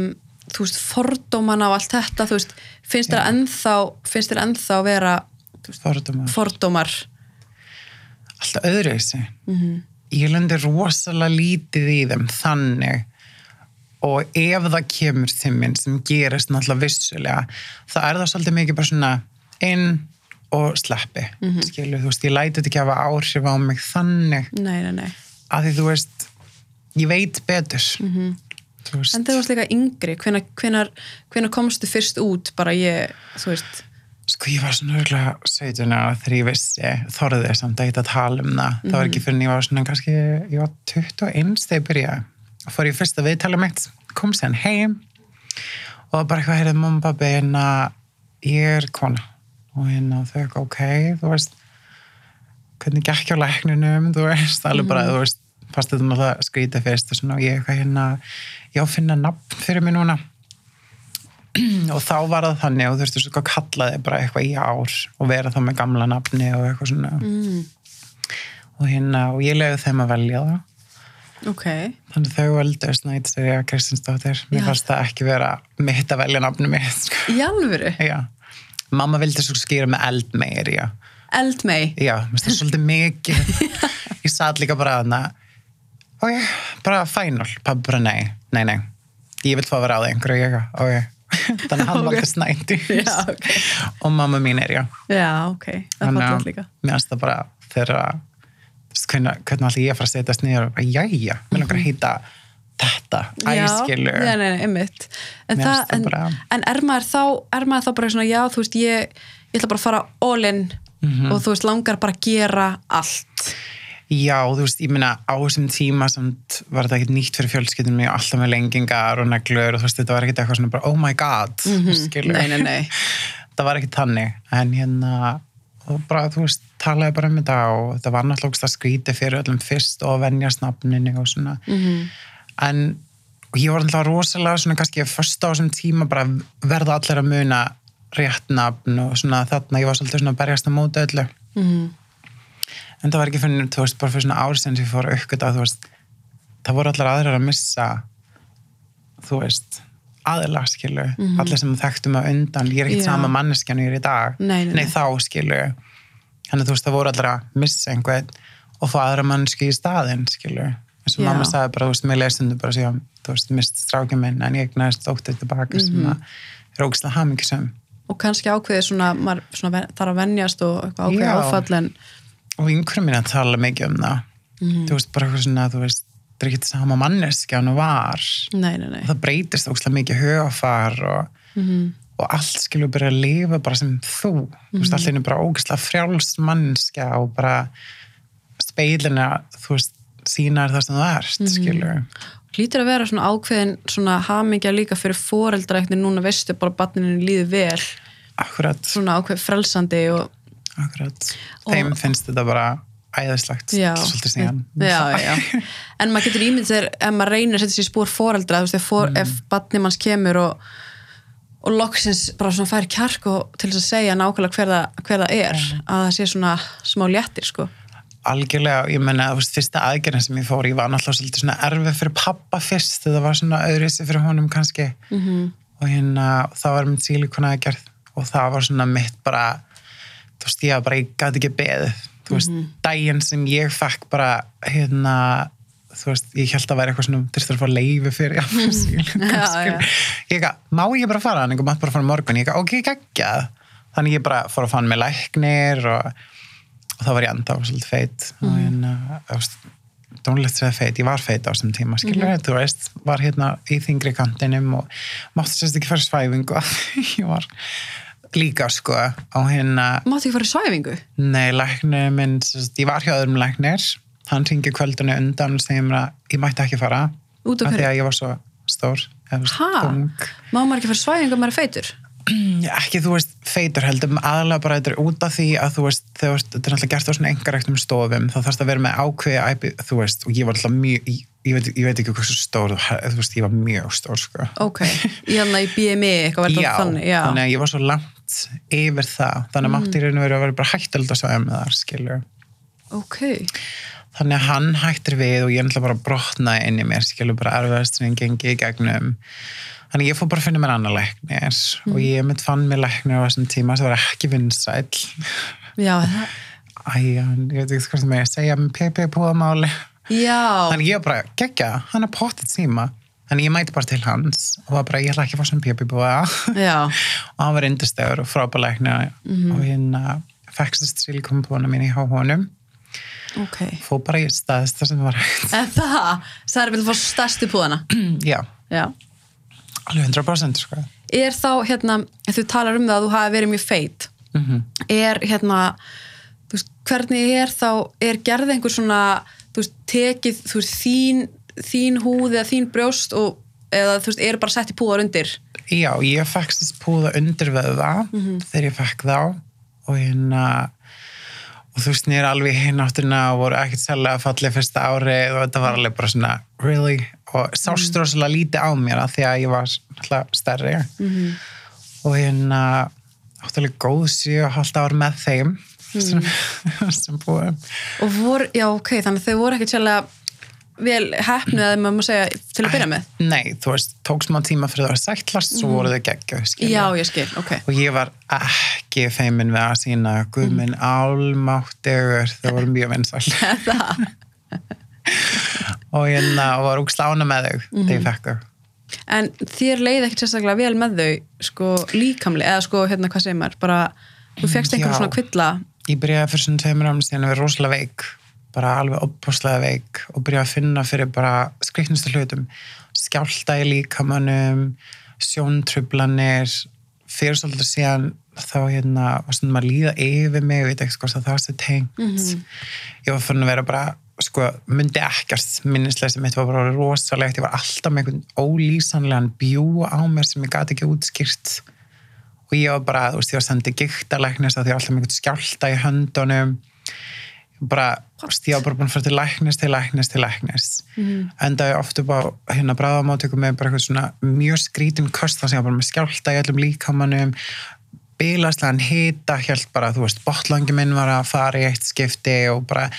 þú veist, fordóman á allt þetta þú veist, finnst þér ennþá finnst þér ennþá vera veist, fordóma, fordómar. Alltaf öðru þessi Mhm. Ég lendi rosalega lítið í þeim þannig. Og ef það kemur til minn sem gerist náttúrulega vissulega þá er það svolítið mikið bara svona inn og sleppi. Mm Mhm. skilur, þú veist, ég læti þetta ekki hafa áhrif á mig þannig. Nei, nei, nei. Að því þú veist ég veit betur. Þú veist, Mhm. en þegar þú varst líka yngri, hvenar, hvenar, hvenar komstu fyrst út? Bara ég, þú veist sko ég var svona örgulega 17 ára þegar ég vissi, þorði samt að geta að tala um það, það var Mhm. ekki fyrir en ég var svona kannski, ég var 21 þegar ég byrjaði. Og fór ég fyrst að viðtala mitt kom sér heim og bara eitthvað heyrði mamma og pabbi hérna ég er kona. Og hérna þau eitthvað ok, þú veist hvernig gekk á lækninum? Þú veist, alveg bara, þú veist fast þetta náttúrulega skrítið fyrst og svona. Og ég eitthvað hérna, já finna nafn fyrir mig núna og þá var það þannig og þú veist, þú kallaði bara eitthvað í ár og vera þá með gamla nafni og eitthvað svona. Mm, og hérna, og ég leiði þeim að velja það. Ok, þannig þau völdu snæt sér ég að Kristinsdóttir mér fannst það ekki vera mitt að velja nafni mitt sko. í alvöru? Já, mamma vildi svo skýra með eldmeir já, eldmei, já, mér finnst það svolítið mikið. Ég satt líka bara að ok, bara final pabbi bara nei, nei, nei. Ég vil fá að vera á það einhverju ég, ok þannig að hann Ok. valdi snæti Já, ok. og mamma mín er já. Já, ok. Það fattar að líka. mér finnst það bara þegar hvernig, hvernig ætla ég fara að setjast niður og bara, jæja, mér langar að heita þetta, æskilu já, nei, nei, einmitt. En, það, það en, bara- en er maður þá er maður þá bara svona, já, þú veist ég, ég ætla bara að fara all in Mhm. og þú veist, langar bara að gera allt já, þú veist, ég meina á þessum tíma samt var þetta ekkert nýtt fyrir fjölskyldunum var alltaf með lengingar og neglur og þú veist, þetta var ekkert eitthvað svona bara, oh my god mm -hmm. nei, nei, nei, það var ekki þannig en hérna og bara, þú veist, talaði bara um þetta og þetta var náttúrulega ógeðslega skrítið fyrir öllum fyrst og venjast nafninu og svona Mhm. en og ég var alltaf rosalega svona kannski fyrst á þessum tíma bara verða allir að muna rétt nafn og svona þarna ég var svolítið svona að berjast að móta öllu Mhm. En það var ekki fyrir, þú veist, bara fyrir svona ár sem ég fór að uppgöta, þú veist það voru allir aðrir að missa þú veist aðila, skilu, allir sem þekktum að undan, ég er ekkert sama manneskjan og ég er í dag, Nei, nei, nei. þá skilu þannig að þú veist, það voru allir að missa einhvern og fá aðra manneski í staðinn skilu, eins og mamma sagði bara, þú veist, mér lesendu bara síðan, þú veist, mist strákjum minn en ég næst dóttið tilbaka sem Mhm. að ógislega hamingisum og kannski ákveðið svona, maður svona þarf að venjast og ákveðið áfall en og vinkurum mín að tala mikið um það. Mhm. þú veist, bara eitthvað svona, þú veist það er ekki sama manneskja hann var. Nei, nei, nei. Og það breytist ógislega mikið hugafar og, Mhm. og allt skilur bara að lifa bara sem þú. Þú veist, allir er bara ógislega frjáls manneskja og bara speilina, þú veist sína er það sem það ert, Mhm. skilur Lítur að vera svona ákveðin svona hamingja líka fyrir foreldra ekkert núna veistu bara að barninu líður vel. Akkurat, svona ákveð frelsandi og akkurat Og- þeim finnst þetta bara æðislegt svolítið já. en maður getur ímynd þegar ef maður reynir að setja sér spór foreldra ef, Mm. for, ef barni manns kemur og, og loksins bara svona fær kjark og til þess að segja nákvæmlega hver það, hver það er að það sé svona smá léttir sko algjörlega, ég menna, þú veist, fyrsta aðgerðin sem ég fór í var náttúrulega svolítið svona erfið fyrir pappa fyrst, þetta var svona öðruðsi fyrir honum kannski mm -hmm. og hérna, það var mitt sílikona aðgerð og það var svona mitt bara þú veist, ég var bara, ég gæti ekki beðið. Þú veist, daginn sem ég fekk bara, hérna þú veist, ég held að vera eitthvað svona þurftur að fá leifi fyrir já, sílikona, Já, skilur. já. ég gæti, má ég bara fara? Hann, ég mátt bara fara morgun, ég gæti, ok, geggjað. Þannig ég bara fór að fá hann með læknir og, og þá var ég enda á svolítið feit og hérna, þú veist dónlegt segja feit, ég var feit á þessum tíma skilur, þú veist, var hérna í þingri kantinum og mátti sérst ekki fara svæfingu því ég var líka sko á hérna Máttu ekki fara í svæfingu? nei, læknir minn, ég var hjá öðrum læknir hann ringi kvöldinu undan og segir mér að ég mætti ekki fara Út af af því hverju? að ég var svo stór þú Ha? Má maður ekki fara í svæfingu ef maður er feitur? ekki þú veist feitur heldur aðalega bara þetta er út af því að þú veist þegar þú veist, þetta er náttúrulega gert á svona engarektum stofum þá þarfst að vera með ákveði æpi, þú veist og ég var alltaf mjög ég, ég, veit, ég veit ekki hversu stór þú veist ég var mjög stór sko Ok, í hérna í BMI eitthvað verður já, þannig, já. þannig að ég var svo langt yfir það þannig að mátti í raun og veru að vera bara hættald að svæða með þar skilur Ok, þannig að hann hættir við og ég náttúrulega bara brotnaði inn í mér skilur bara erfiðast sem ég gengi í gegnum þannig að ég fór bara að finna mér annar læknir og ég mitt fann mér læknir á þessum tíma sem var ekki vinsæll já, það, Æ, hann- ég veit ekki hvað sem ég að segja með PP búðamáli. já, Þannig ég bara, geggja, hann er pottið síma. Þannig ég mæti bara til hans og var bara, ég ætla ekki að fá svona já, og hann var indistöður og frábæleikna og hérna fækstast sílikumbúðuna mín í há honum. ok. Fó bara í staðist það sem var hægt. En það, það er vel að fá stærstu púðana. Já, Já. alveg 100% sko. Er þá, hérna, þú talar um það að þú hafi verið mjög feit, Mm er, hérna, þú veist, hvernig er þá, er gerð einhver svona, þú veist, tekið, þú veist, þín, þín húð eða þín brjóst og, eða, þú veist, eru bara sett í púðar undir? Já, ég fækstast púða undir veða þegar ég fekk þá og hérna og þú veist, nýr alveg í hináttina og voru ekkert sérlega fallið fyrsta ári og þetta var alveg bara svona, really? Og sást rosalega lítið á mér að því að ég var alltaf stærri. Og hérna átti alveg góð síu og halvt ár með þeim sem, sem búið Og voru, já, ok, þannig að þau voru ekkert sérlega vel hefnu eða maður má segja til að byrja með. Nei, þú veist, tók smá tíma fyrir það að sætlast svo voru þau skilja Já, ég skil, ok. og ég var ekki feimin við að sína guðminn mm. álmáttegur það voru mjög vinsall Það, og hérna og var úr slána með þau þegar ég fekk þau. En þér leiði ekkert sérstaklega vel með þau, sko, líkamlega, eða sko, hérna, hvað segir maður, bara, þú fegst einhver Já. svona kvilla, ég byrjaði fyrir svona tveimur árum síðan að vera rosalega veik bara alveg opposlega veik og byrjaði að finna fyrir bara skriknustu hlutum. Skjálta í líkamannum sjóntrublanir fyrir svolítið síðan þá hérna var svona maður að líða yfir mig veit ekki hvort að það sé tengt. Ég var fyrir að vera bara sko, myndi ekkert minnisleysi mitt var bara rosalegt, ég var alltaf með einhvern ólýsanlegan bjú á mér sem ég gati ekki útskýrt. Og ég var bara, þú veist, ég var sendið gíktalæknis að ég var alltaf með einhvern skjálta í höndunum bara, ég var bara búin að fara til læknis til læknis til læknis mm. enda ég oft upp á hérna bráðamáttöku með bara eitthvað svona mjög skrítin köst þar sem ég var bara með skjálta í öllum líkamannum bílaslegan hita, held bara, þú veist, botlangi minn var að fara í eitt skipti og bara,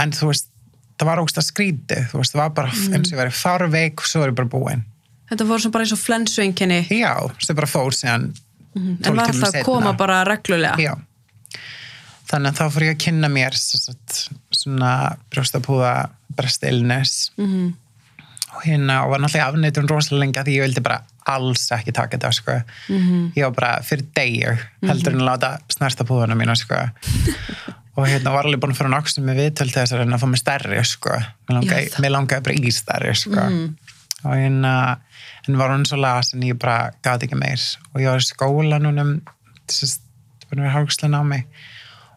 en þú veist, það var ógst að skríti, þú veist, það var bara eins og ég verið farveik og svo er ég bara búin. þetta voru svona bara eins og flensuenginni, Já, svo bara fór síðan en 12 var það að koma bara reglulega? Já. Þannig að þá fór ég að kynna mér sagt, svona brjóstapúða breast illness Mhm. og hérna og var náttúrulega afneitun rosalega lengi því ég vildi bara alls ekki taka þetta sko. Mhm. ég var bara fyrir degi heldur en að láta snerta púðuna mína sko. og hérna var alveg búin að fara nákstum með viðtöl til þess að reyna að fá mig stærri sko. mér langaði, mér langaði bara í stærri sko. og hérna en var hún svo lasin ég bara gati ekki meir og ég var í skóla núna þess að það var hálfslega á mig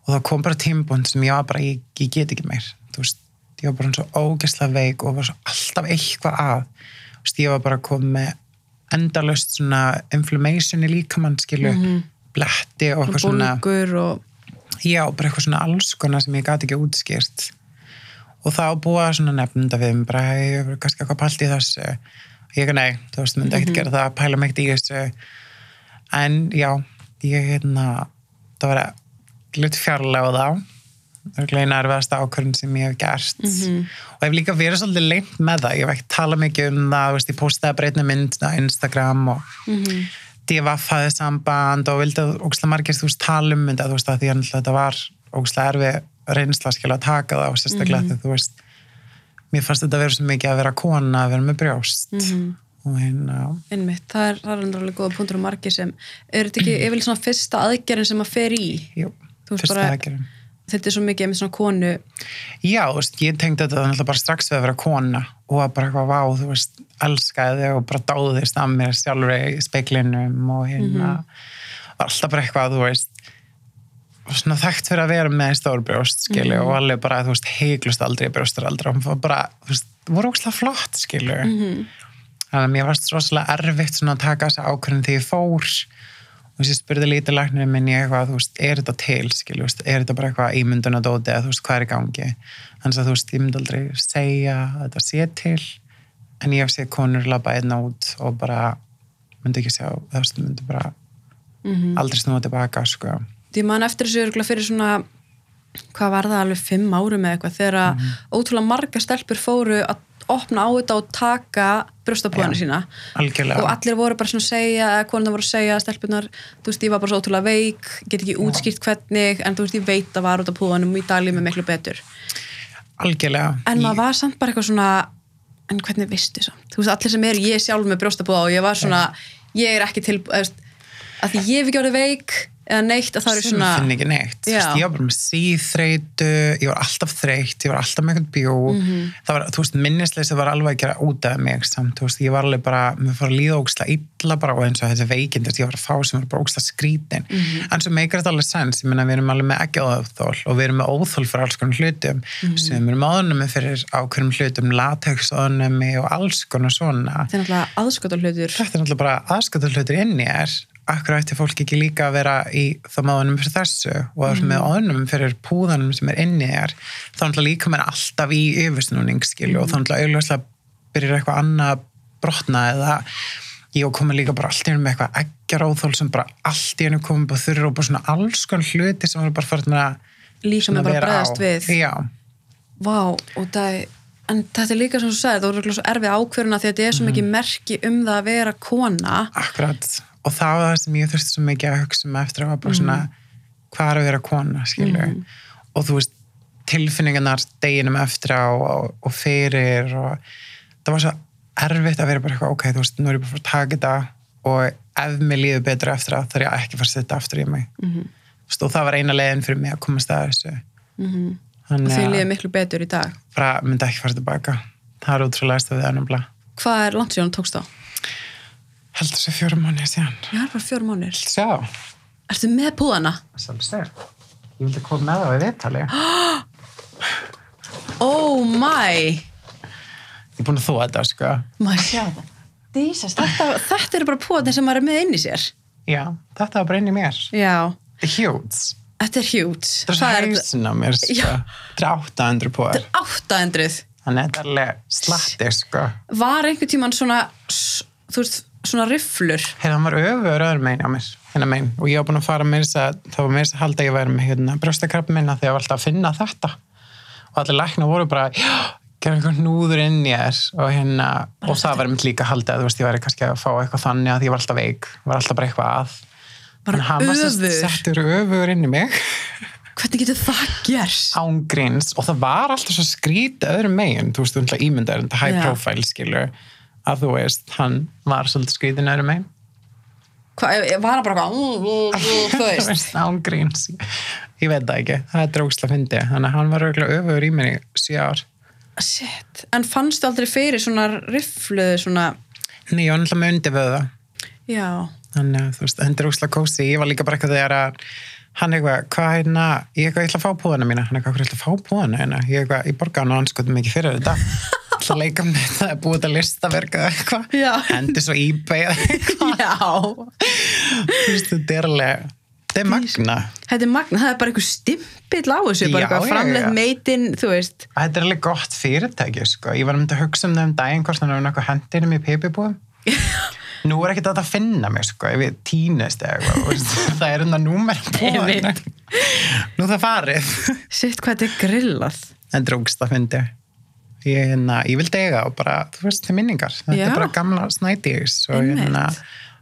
og það kom bara tímbúnd sem ég var bara, ég, ég get ekki meir. Þú veist, ég var bara svo ógeðslega veik og var svo alltaf eitthvað að. Þú veist, ég var bara komið með endalust svona inflammation í líkamann skilu, bletti og eitthvað svona. og já, bara eitthvað svona alls konar sem ég gati ekki útskýrt. Og þá búa svona nefnda við bara, ég hefur kannski eitthvað pælt í þessu. Ég ekki nei, þú veist, myndi ekkert gera það pæla mig ekkert í þessu. En já, ég hérna það var glut fjarlæg á þá. Örglega nærvæðast ákvörðin sem ég hef gert. Og hef líka verið svolítið leint með það, ég hef ekki talað mikið um það veist, ég postaði breytni mynd á Instagram og mm -hmm. Hafði samband og vildi ógslag margir þú veist tala um þetta, þú veist, að því að þetta var ógslag erfi reynsla skilja að taka það og sérstaklega mm -hmm. þú veist mér fannst þetta að vera svo mikið að vera kona að vera með brjóst. Og hérna einmitt, það er, alveg góða punktur og margir sem, er þetta ekki yfirlega svona fyrsta aðgerðin sem að fer í? Jú, fyrsta aðgerðin. þetta er svo mikið með svona konu. Já, veist, ég tengdi þetta náttúrulega bara strax við að vera kona og að bara eitthvað vá, þú veist, elskaði þig og bara dáðist að mér sjálfur í speiklinum og hérna. Var alltaf bara eitthvað, þú veist svona þekkt fyrir að vera með stór brjóst, skilu, og alveg bara, þú veist, heiklust aldrei brjóstur aldrei, og bara, þú veist, voru ókslega flott, skilu þannig að mér varst rosalega erfitt svona að taka þessa ákvörðin þegar ég fór þess að ég spurði lítið læknir minn ég eitthvað, þú veist, er þetta til, skilju, þú veist, er þetta bara eitthvað ímyndun og dóti eða þú veist, hvað er í gangi? Þannig að þú veist, ég myndi aldrei segja að þetta sé til en ég hef séð konur labba einna út og bara myndi ekki sjá, þú veist, myndi bara aldrei snúa tilbaka, sko. Því man eftir þessu örugglega fyrir svona hvað var það alveg fimm árum eða eitthvað þegar að ótrúlega marga stelpur fóru að opna á þetta og taka brjóstabúðinu Já. sína. algjörlega, og allir voru bara svona að segja konar voru að segja stelpunar, þú veist, ég var bara svo ótrúlega veik get ekki útskýrt hvernig en þú veist, ég veit að var út af púðanum og í dagli með miklu betur. Algjörlega. En maður var samt bara eitthvað svona en hvernig vistu samt, þú veist, allir sem eru ég sjálf með brjóstabúða og ég var svona ég er ekki til, að því ég hef ekki orðið veik eða neitt að það eru sem svona finn ekki neitt. Veist, ég var bara með síþreitu ég var alltaf þreytt, ég var alltaf með eitthvað bjó. Mhm. það var, þú veist, minnisleysi var alveg að gera út af mig samt, þú veist, ég var alveg bara mér fór að líða ógslag illa bara og eins og þessi veikind, þú veist, ég var að fá sem var bara ógslag skrítin, Mhm. en svo meikar þetta alveg sens, ég meina við erum alveg með ekki óþól og við erum með óþól fyrir alls konar hlutum. Mhm. sem við erum óðunum fyrir ákveðnum hlutum latex og er er er akkur ætti fólk ekki líka að vera í þá máðunum fyrir þessu og það er með óðunum fyrir púðanum sem er inn í er þá náttúrulega líka mér alltaf í yfirsnúning skilju og þá náttúrulega auðvitað byrjar eitthvað annað að brotna eða ég og komið líka bara allt í einu með eitthvað eggjaróþól sem bara allt í einu komið búið þurru og bara svona alls konar hluti sem var bara farin að líka með bara bregðast við. Já, Vá, og það er en þetta er líka sem þú sagði, það voru svo erfið ákvöruna því að þetta er svo Mhm. mikið merki um það að vera kona. Akkurat, og það var það sem ég þurfti svo mikið að hugsa um eftir að var bara svona hvað er að vera kona, skilur og þú veist, tilfinningarnar deginum eftir á og, og fyrir og það var svo erfitt að vera bara eitthvað, ok, þú veist, nú er ég bara að að taka þetta og ef mér líður betur eftir þá er ég ekki að fara að setja aftur í mig. Þú veist, og það var eina leiðin fyrir mig að komast að þessu. Og þannig því að líður miklu betur í dag? Bara myndi ekki fara tilbaka. Það er útrúlega stafið að nefnilega. Hvað er langt síðan tókst þá? Heldur þessi fjórum mánuði síðan Já, er bara fjórum Sjá, Ertu með púðana? Sjálfsög. Ég vildi koma með það við viðtali. Oh my Ég er búin að þóa þetta, sko. Maður sjá það Jesus, þetta, þetta eru bara púðanir sem maður er með inn í sér Já, þetta var bara inn í mér. Já, Þetta er hjúts. þetta er hjút Þetta er hausin á mér, sko. Þetta er 800 på þér. 800 Þannig að þetta er alveg slatti, sko. Var einhvern tímann svona þú veist, svona rifflur Hérna, hann var öfur öðrum megin á mér. Hérna megin. Og ég var búin að fara með þess að, það var þess að halda að ég væri með hérna brjóstakrabbi minna þegar ég var alltaf að finna þetta. Og allir lækna voru bara, gera einhvern núður inn í þér og hérna, og það var mitt líka að þú veist, ég væri kannski að fá eitthvað þannig að ég var alltaf veik, var alltaf bara eitthvað að. Bara hann var öfur. settur öfur inn í mig Hvernig getur það gerst? ángríns og það var alltaf svo skrítið öðrum megin, þú veist, þú ætla ímyndar þetta high Já. profile skilur að þú veist, hann var svolítið skrítið öðrum Hvað, var hann bara eitthvað mm, mm, mm, þú veist? Ángríns ég veit það ekki, það er dróksla fyndi þannig að hann var auðvitað öfur í mér í sjö ár. Shit. En fannstu aldrei fyrir svona riffluðu svona Nei, ég var náttúrulega með undir vöða Já, þannig að þú veist, hendur úsla kósi ég var líka bara eitthvað þegar að hann eitthvað, hvað hérna ég eitthvað, ég ætla að fá púðana mína, hann eitthvað, hvað ætla að fá púðana hérna, ég ég borga hann og anskotum mikið fyrir þetta ætla að leika með þetta, búið þetta listaverk eða eitthvað, hendi svo ebay eða eitthvað, Já, þetta er alveg þetta er magna, þetta er magna, það er bara einhver stimpill á þessu, bara framleitt já. meitin, þú veist. þetta er alveg gott fyrirtæki sko, ég var um að hugsa um það um daginn hvort þannig að eitthvað hendinum í pipibúðum. Nú er ekkert að þetta finna mig sko, ef ég týnist eða eitthvað, það er enda númer búðan, Einmitt. nú er það farið. Sitt hvað þetta er grillað. en drókst að fyndi ég, hérna, ég vildi eiga og bara, þú veist, til minningar þetta Já. er bara gamla snædís og hérna,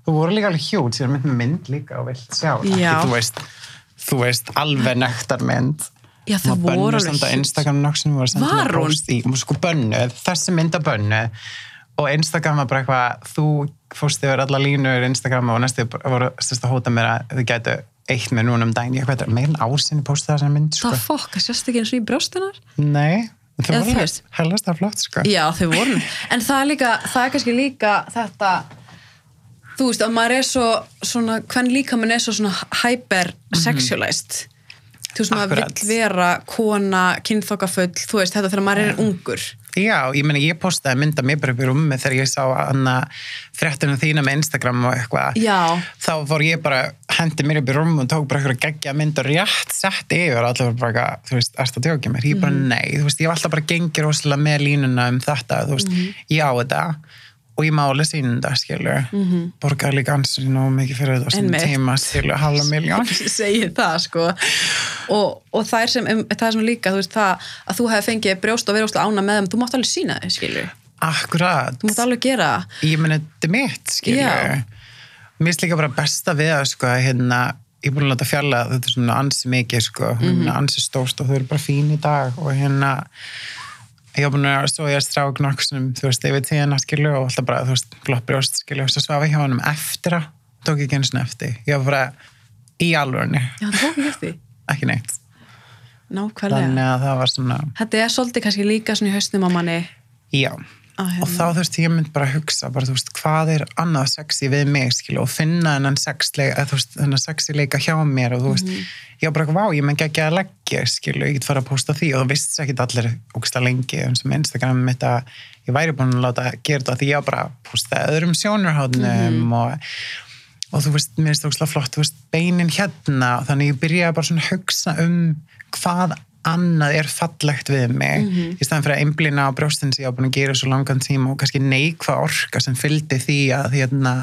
þú voru líka alveg hjút sér mynd með mynd líka og vilt sjá þú veist, þú veist, alveg nektar mynd Já, var voru alveg huge. Instagram nokksinn voru senda Var mér hún? post í, sko bönnuð, þessi mynd að bönnuð og Instagram var bara eitthvað þú fórst yfir alla línur Instagram og næstu voru styrst að hóta mér að þau gætu eitt með núna um daginn ég veit, meirinn ásinni postið þessar mynd sko. Það fokk, það sést ekki eins og í brjóstunar. nei, þú voru veist. hellast það flott sko. Já, þau voru. En það er líka, það er kannski líka þetta, þú veist, að maður er svo, svona, hvern líka mann er svo svona hyper-sexualized. Þú veist, maður vill vera kona, kynþokkafull, þú veist, þetta þegar maður er ungur. Já, ég meni ég postaði mynda mér bara upp í rúmi þegar ég sá hann fréttunum þína með Instagram og eitthvað. Já. þá fór ég bara, hendi mér upp í rúmi og tók bara eitthvað geggja mynd og rétt sett yfir allir var bara, þú veist, erst að tjókja mér? Ég bara nei, þú veist, ég hef alltaf bara gengið rosalega með línuna um þetta, þú veist. Ég á þetta og ég máli sín þetta, skilur mm -hmm. borgaði líka ansið nú mikið fyrir Einmitt. tíma, skilur, halva miljón segir það sko og, og það, er sem, um, það er sem líka þú veist það að þú hefði fengið brjóst og verið óslega ána með þeim þú mátt alveg sína þig skilur Akkurat þú mátt alveg gera það. ég meni, þetta er mitt, skilju Já. mér finnst líka bara besta við það, sko, að hérna, ég er búin að láta fjalla þetta er svona ansi mikið, sko mm Mhm. ansi stórt og þau eru bara fín í dag og hérna ég var búin að svo ég að strák nokksum, þú veist, yfir tíðina, skilju og alltaf bara, þú veist, gloppbrjóst, skilju og svo svafa hjá honum eftir að, tók ekki einu svona eftir. Ég var bara í alvörunni. Já það tók ekki eftir. Ekki neitt, nákvæmlega. Þannig að það var svona þetta er svolítið kannski líka svona í hausnum á manni. Já, að, og þá þurfti ég mynd bara að hugsa bara, þú veist, hvað er annað sexy við mig skilu, og finna þennan sexleika eða þú veist, þennan sexy leika hjá mér og þú veist, ég var bara, vá, ég menn ekki að leggja skilu, ég get fara að posta því og það vissi ekki allir ógsta lengi eins og Instagram mitt að ég væri búin að láta gera þetta því ég var bara að posta öðrum sjónurhóðnum og, og þú veist, mér finnst það ógsta flott, þú veist, beinin hérna þannig ég byrjaði bara svona að hugsa um hvað annað er fallegt við mig. Í staðan fyrir að einblina á brjóstin sem ég á búin að gera svo langan tíma og kannski neikva orka sem fylgdi því að hérna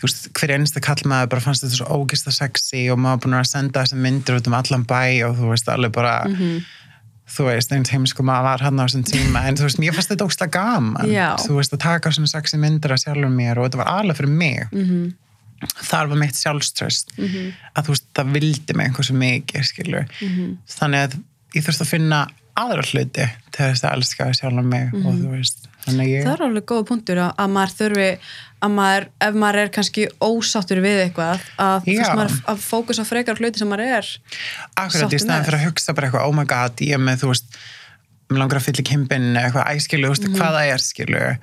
þú veist, hver einsta kallmaður bara fannst þetta svo ógista sexy og maður búin að senda þessum myndir út um allan bæ og þú veist, alveg bara þú veist, eins heimsku maður var hann á þessum tíma en þú veist, mér fannst þetta ógsta gaman. Já. þú veist, að taka svona sexy myndir af sjálfur mér og þetta var alveg fyrir mig. Mhm. Þar var mitt sjálfströst að þú veist, það vildi mig einhversu mikið skilur, Mhm. þannig að ég þurfti að finna aðra hluti til þess að elska sjálf mig og þú veist, þannig að ég það er alveg góða punktur að, að maður þurfi að maður, ef maður er kannski ósáttur við eitthvað að þú veist maður að fókusa frekar hluti sem maður er akkurat í staðan fyrir að hugsa bara eitthvað, oh my god, ég með, þú veist langar að fylla kimpin eitthvað æskilu, þú veist, Mhm. hvað það er skilu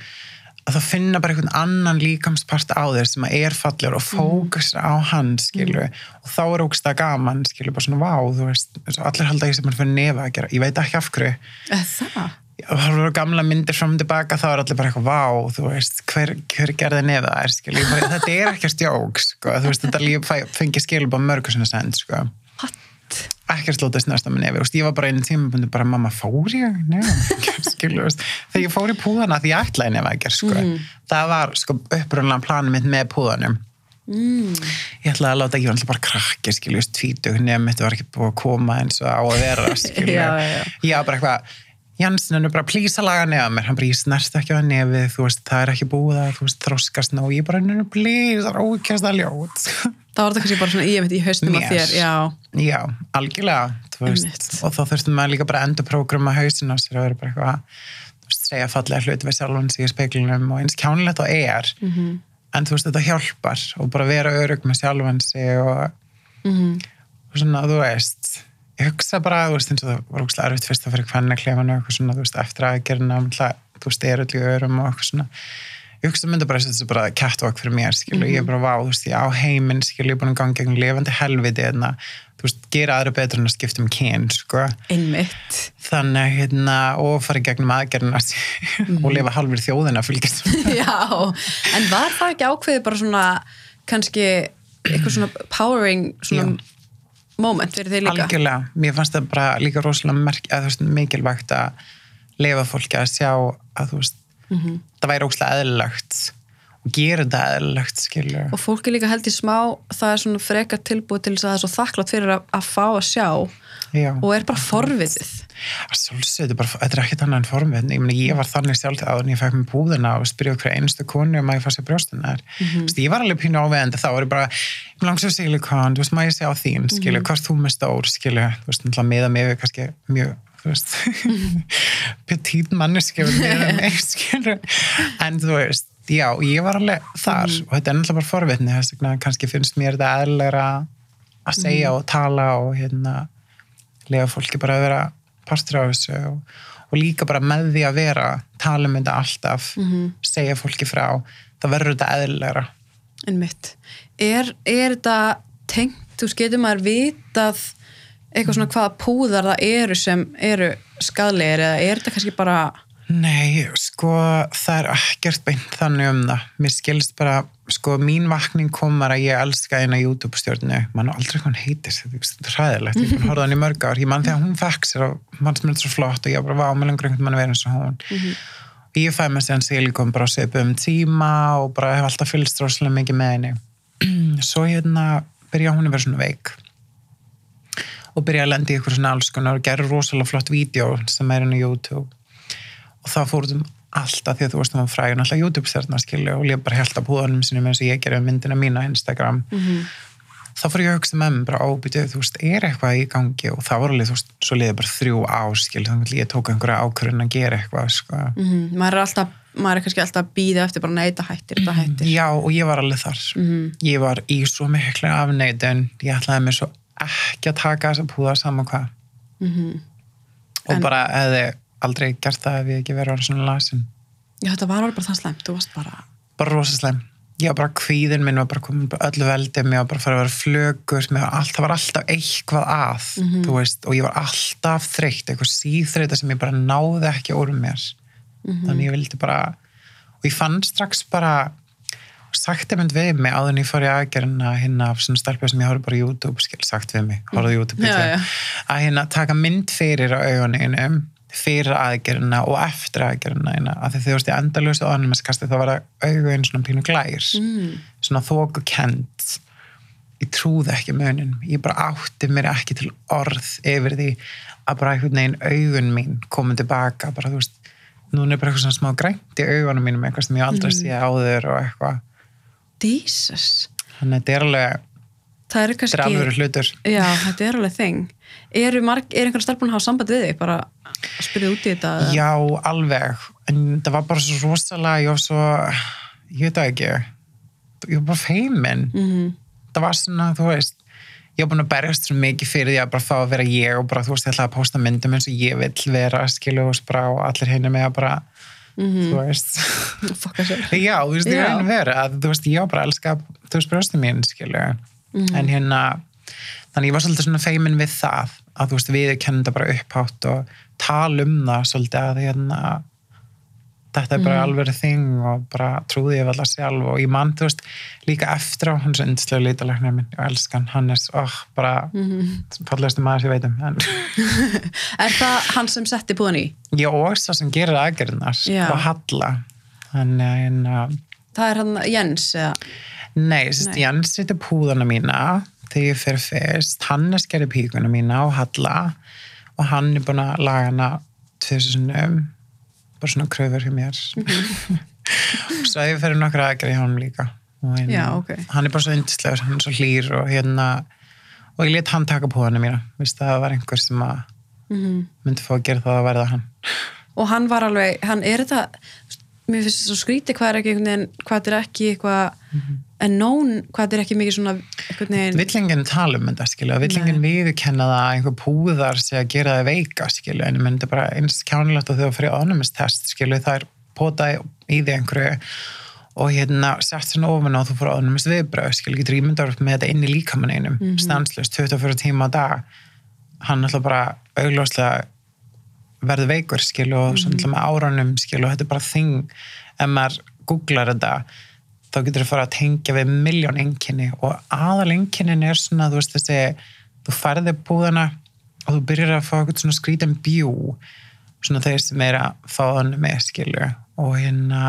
að það finna bara einhvern annan líkamspart á þér sem að er fallur og Mhm. fókusa á hann skilu og þá er ógst að gaman skilu, bara svona vá, þú veist, allir halda ég sem er fyrir nefa að gera, ég veit ekki af hverju. Það? og það voru gamla myndir fram og tilbaka þá er allir bara eitthvað, vá, þú veist hver, hver gerði þær, skilur Ég bara, þetta er ekkert jók, sko, þú veist, þetta líf fengi skilub á mörgur svona send, sko What? ekkert slótast næsta með nefi, ég var bara einu tímabundi bara, mamma, fór ég? Þegar ég fór í púðana því ég ætlaði nefa ekki, sko. Það var, sko, upprunlega planið mitt með púðanum. Mm. ég ætlaði að láta ekki, ég var alltaf bara krakki skilju, tvítug, nefn mitt var ekki búið að koma eins og á að vera, Já, já, já. ég var bara eitthvað Jansson er bara að laga nefa mér, hann bara ég snerst ekki á nefið, þú veist, það er ekki búið að þú veist, þroskast ná, ég bara nefnir plís, það er ókjast að ljót Það var þetta kannski bara svona í, einmitt í haustum á Mér. þér, já. já, algjörlega þú veist, og þá þurftum maður líka bara að endur prógrama hausin á sér og vera bara eitthvað þú veist, segja fallega hluti við sjálfan sig í speiklinum og eins kjánilegt og er Mhm. en þú veist, þetta hjálpar og bara vera örug með sjálfan sig og Mhm. og svona, ég hugsa bara, þú veist, eins og það var ógustlega erfitt fyrst að fyrir hvenna klefanu og eitthvað svona, þú veist, eftir aðgerðina þú veist, er í örum og eitthvað svona. Ég hugsa mynda bara þessu bara catwalk fyrir mér skilur, ég er bara vá, þú veist, ég á heiminn skilur, ég er búin að ganga gegn lifandi helviti hérna, þú veist, gera aðra betur en að skipta um kyn, sko. Einmitt. þannig, hérna, og fara gegnum aðgerðina og lifa halvir þjóðina fylgjast Já, en var það ekki ákveðið bara svona kannski eitthvað svona powering svona moment fyrir þig líka? algjörlega, mér fannst það bara líka rosalega merk, að, veist, mikilvægt að lifa fólki að sjá að þú veist, það væri óslega eðlilegt gera þetta eðlilegt skilur Og fólk er líka held í smá, það er svona frekar tilbúið til þess að það er svo þakklátt fyrir að, að fá að sjá Já. og er bara að sjálfsögðu, bara, þetta er ekkert annað en formið ég, ég var þannig sjálf þegar en ég fekk með búðina og spyrjaði hverja einstu konu um að ég fá sér brjóstunar mm -hmm. ég var alveg pínu áveðandi þá var ég bara, ég langs að silikon þú veist, maður ég sé á þín, skilu, hvort þú með stór skilu, þú veist, náttúrulega meða mig við kannski mjög, petit manneski en þú veist, já, ég var alveg þar og þetta er náttúrulega bara forvitni þess vegna kannski finnst mér þetta eðlilega að segja og tala og hérna lega fólki bara að vera partur á þessu og, og líka bara með því að vera tala um þetta alltaf segja fólki frá, það verður þetta eðlilegra. Einmitt. Er, er þetta tengt, þú veist, getur maður vitað eitthvað svona hvaða púðar það eru sem eru skadlegir eða er þetta kannski bara Nei, sko, það er ekkert beint þannig um það. Mér skilst bara, sko, mín vakning komar að ég elska eina YouTube-stjórnu. Man aldrei hvað hún heitir, þetta er hræðilegt. Ég að horfa hann í mörg ár. Ég man þegar hún fekk sér og mann sem er svo flott og ég bara, mér langar einhvern mann að vera eins og hún. Og ég fæ mér síðan silikon bara að sepa um tíma og bara hef alltaf fylgst rosalega mikið með henni. Svo hérna byrja hún að vera svona veik og byrja að lenda í eitthvað svona alls konar og gera rosalega flott vídeo sem er henni á YouTube og það fóruðum alltaf því að þú varst um fræðin alltaf YouTube-stjarnar skilju og ég bara held að púðanum sinum eins og ég gerði myndina mína Instagram. Þá fór ég að hugsa með mér bara óbyrjuð, þú veist, er eitthvað í gangi? Og það voru alveg, þú veist, svo liðið bara þrjú áskil þannig að ég tók einhverja ákvörðin að gera eitthvað sko. mm, maður er alltaf, maður er kannski alltaf að býða eftir bara neita hættir, þetta hættir. Já, og ég var alveg þar. Ég var í svo miklu afneitun ég ætlaði aldrei gert það ef ég ekki verið orðin svona lasin Já, þetta var alveg bara það slæmt, þú varst bara bara rosaslegm ég var bara kvíðin minn var bara komin bara öllu veldi mér var bara fara að vera flögur mér var allt, það var alltaf eitthvað að þú veist, og ég var alltaf þreytt eitthvað síþreyta sem ég bara náði ekki úr mér. Þannig ég vildi bara og ég fann strax bara sagt einmitt við mig áður en ég fór í aðgerina hérna af svona stelpið sem ég horfði bara á YouTube skil, sagt við mig, horfði á YouTube Já, já. að hérna taka mynd fyrir á auguninu fyrir aðgerina og eftir aðgerina hérna, að því þú veist ég endalösu ánumeskasti þá var það augun svona pínu glær mm. svona þóku kent ég trúði ekki munin ég bara átti mér ekki til orð yfir því að bara einhvern veginn augun mín komið tilbaka. Bara þú veist, núna er bara eitthvað svona smá grænt í augunum mínum, eitthvað sem ég aldrei sé áður og eitthvað, Jesus, þannig að þetta er alveg það er kannski alveg hlutur. Já, þetta er alveg þing Er, marg, er einhver stelpun að hafa samband við þig bara að spyrja út í þetta? Já, alveg. En það var bara svo rosalega, ég var svo, ég veit ekki, ég var bara feimin. Mhm. Það var svona, þú veist, ég var búin að berjast svo mikið fyrir því að bara fá að vera ég og bara, þú veist, ég ætlaði að posta myndum eins og ég vill vera, skilu, og bara, og allir henni með að bara, þú veist, Fokka sér já, þú veist, ég. Já. reyni vera, að, þú veist, ég var bara elska, þú veist, brjóstum mín, skilu, Mhm. en hérna, þannig ég var svolítið svona feimin við það, að þú veist, við kennum þetta bara upphátt og tala um það svolítið að hérna þetta er bara alveg þing og bara trúði ég vel að sjálf og ég mann, þú veist, líka eftir á hans yndislega lítalæknir minn, ég elskan hann er, oh, bara mm. -hmm. fallegstu maður sem ég veit um Er það hann sem setti púðan í? ég og svo sem gerir aðgerðinar Já. og Halla en, en uh, Það er hann Jens eða? Nei, Nei. Jens setur púðana mína þegar ég fer fyrst, Hannes gerir píkuna mína og Halla og hann er búin að laga hana tvisar sinnum. Bara svona kröfur hjá mér. Svo ég fer nokkra aðgerði hjá hann líka. Og hérna, Já, ok. hann er bara svo yndislegur, hann er svo hlýr og hérna og ég let hann taka púðana mína. Vist, það var einhver sem að Mhm. myndi fá að gera það að verða hann. Og hann var alveg, hann er þetta mér finnst þetta svo skríti hvað er ekki hvað er ekki eitthvað en nón, hvað er ekki mikið svona Villingin tala um þetta, skilja, villingin viðurkenna það að einhver púðar sé að gera það veika, skilja, en ég myndi bara eins kjánilegt að þau fyrir ánumistest, skilja, það er pota í því einhverju og hérna sett svona ofan á þú áðunum með viðbröð, skilur getur ímyndar með þetta inn í líkamann einum, mm -hmm. stanslust 24 tíma á dag hann ætla bara augljóslega verður veikur, skilur, og svona mm -hmm. með áranum, skilur, og þetta er bara þing ef maður googlar þetta þá getur þú fara að tengja við miljón enginni og aðal enginnin er svona, þú veist þessi, þú færði búðana og þú byrjar að fá eitthvað svona skrítan bjú svona þeir sem er að fá þannig með, skilur, og hérna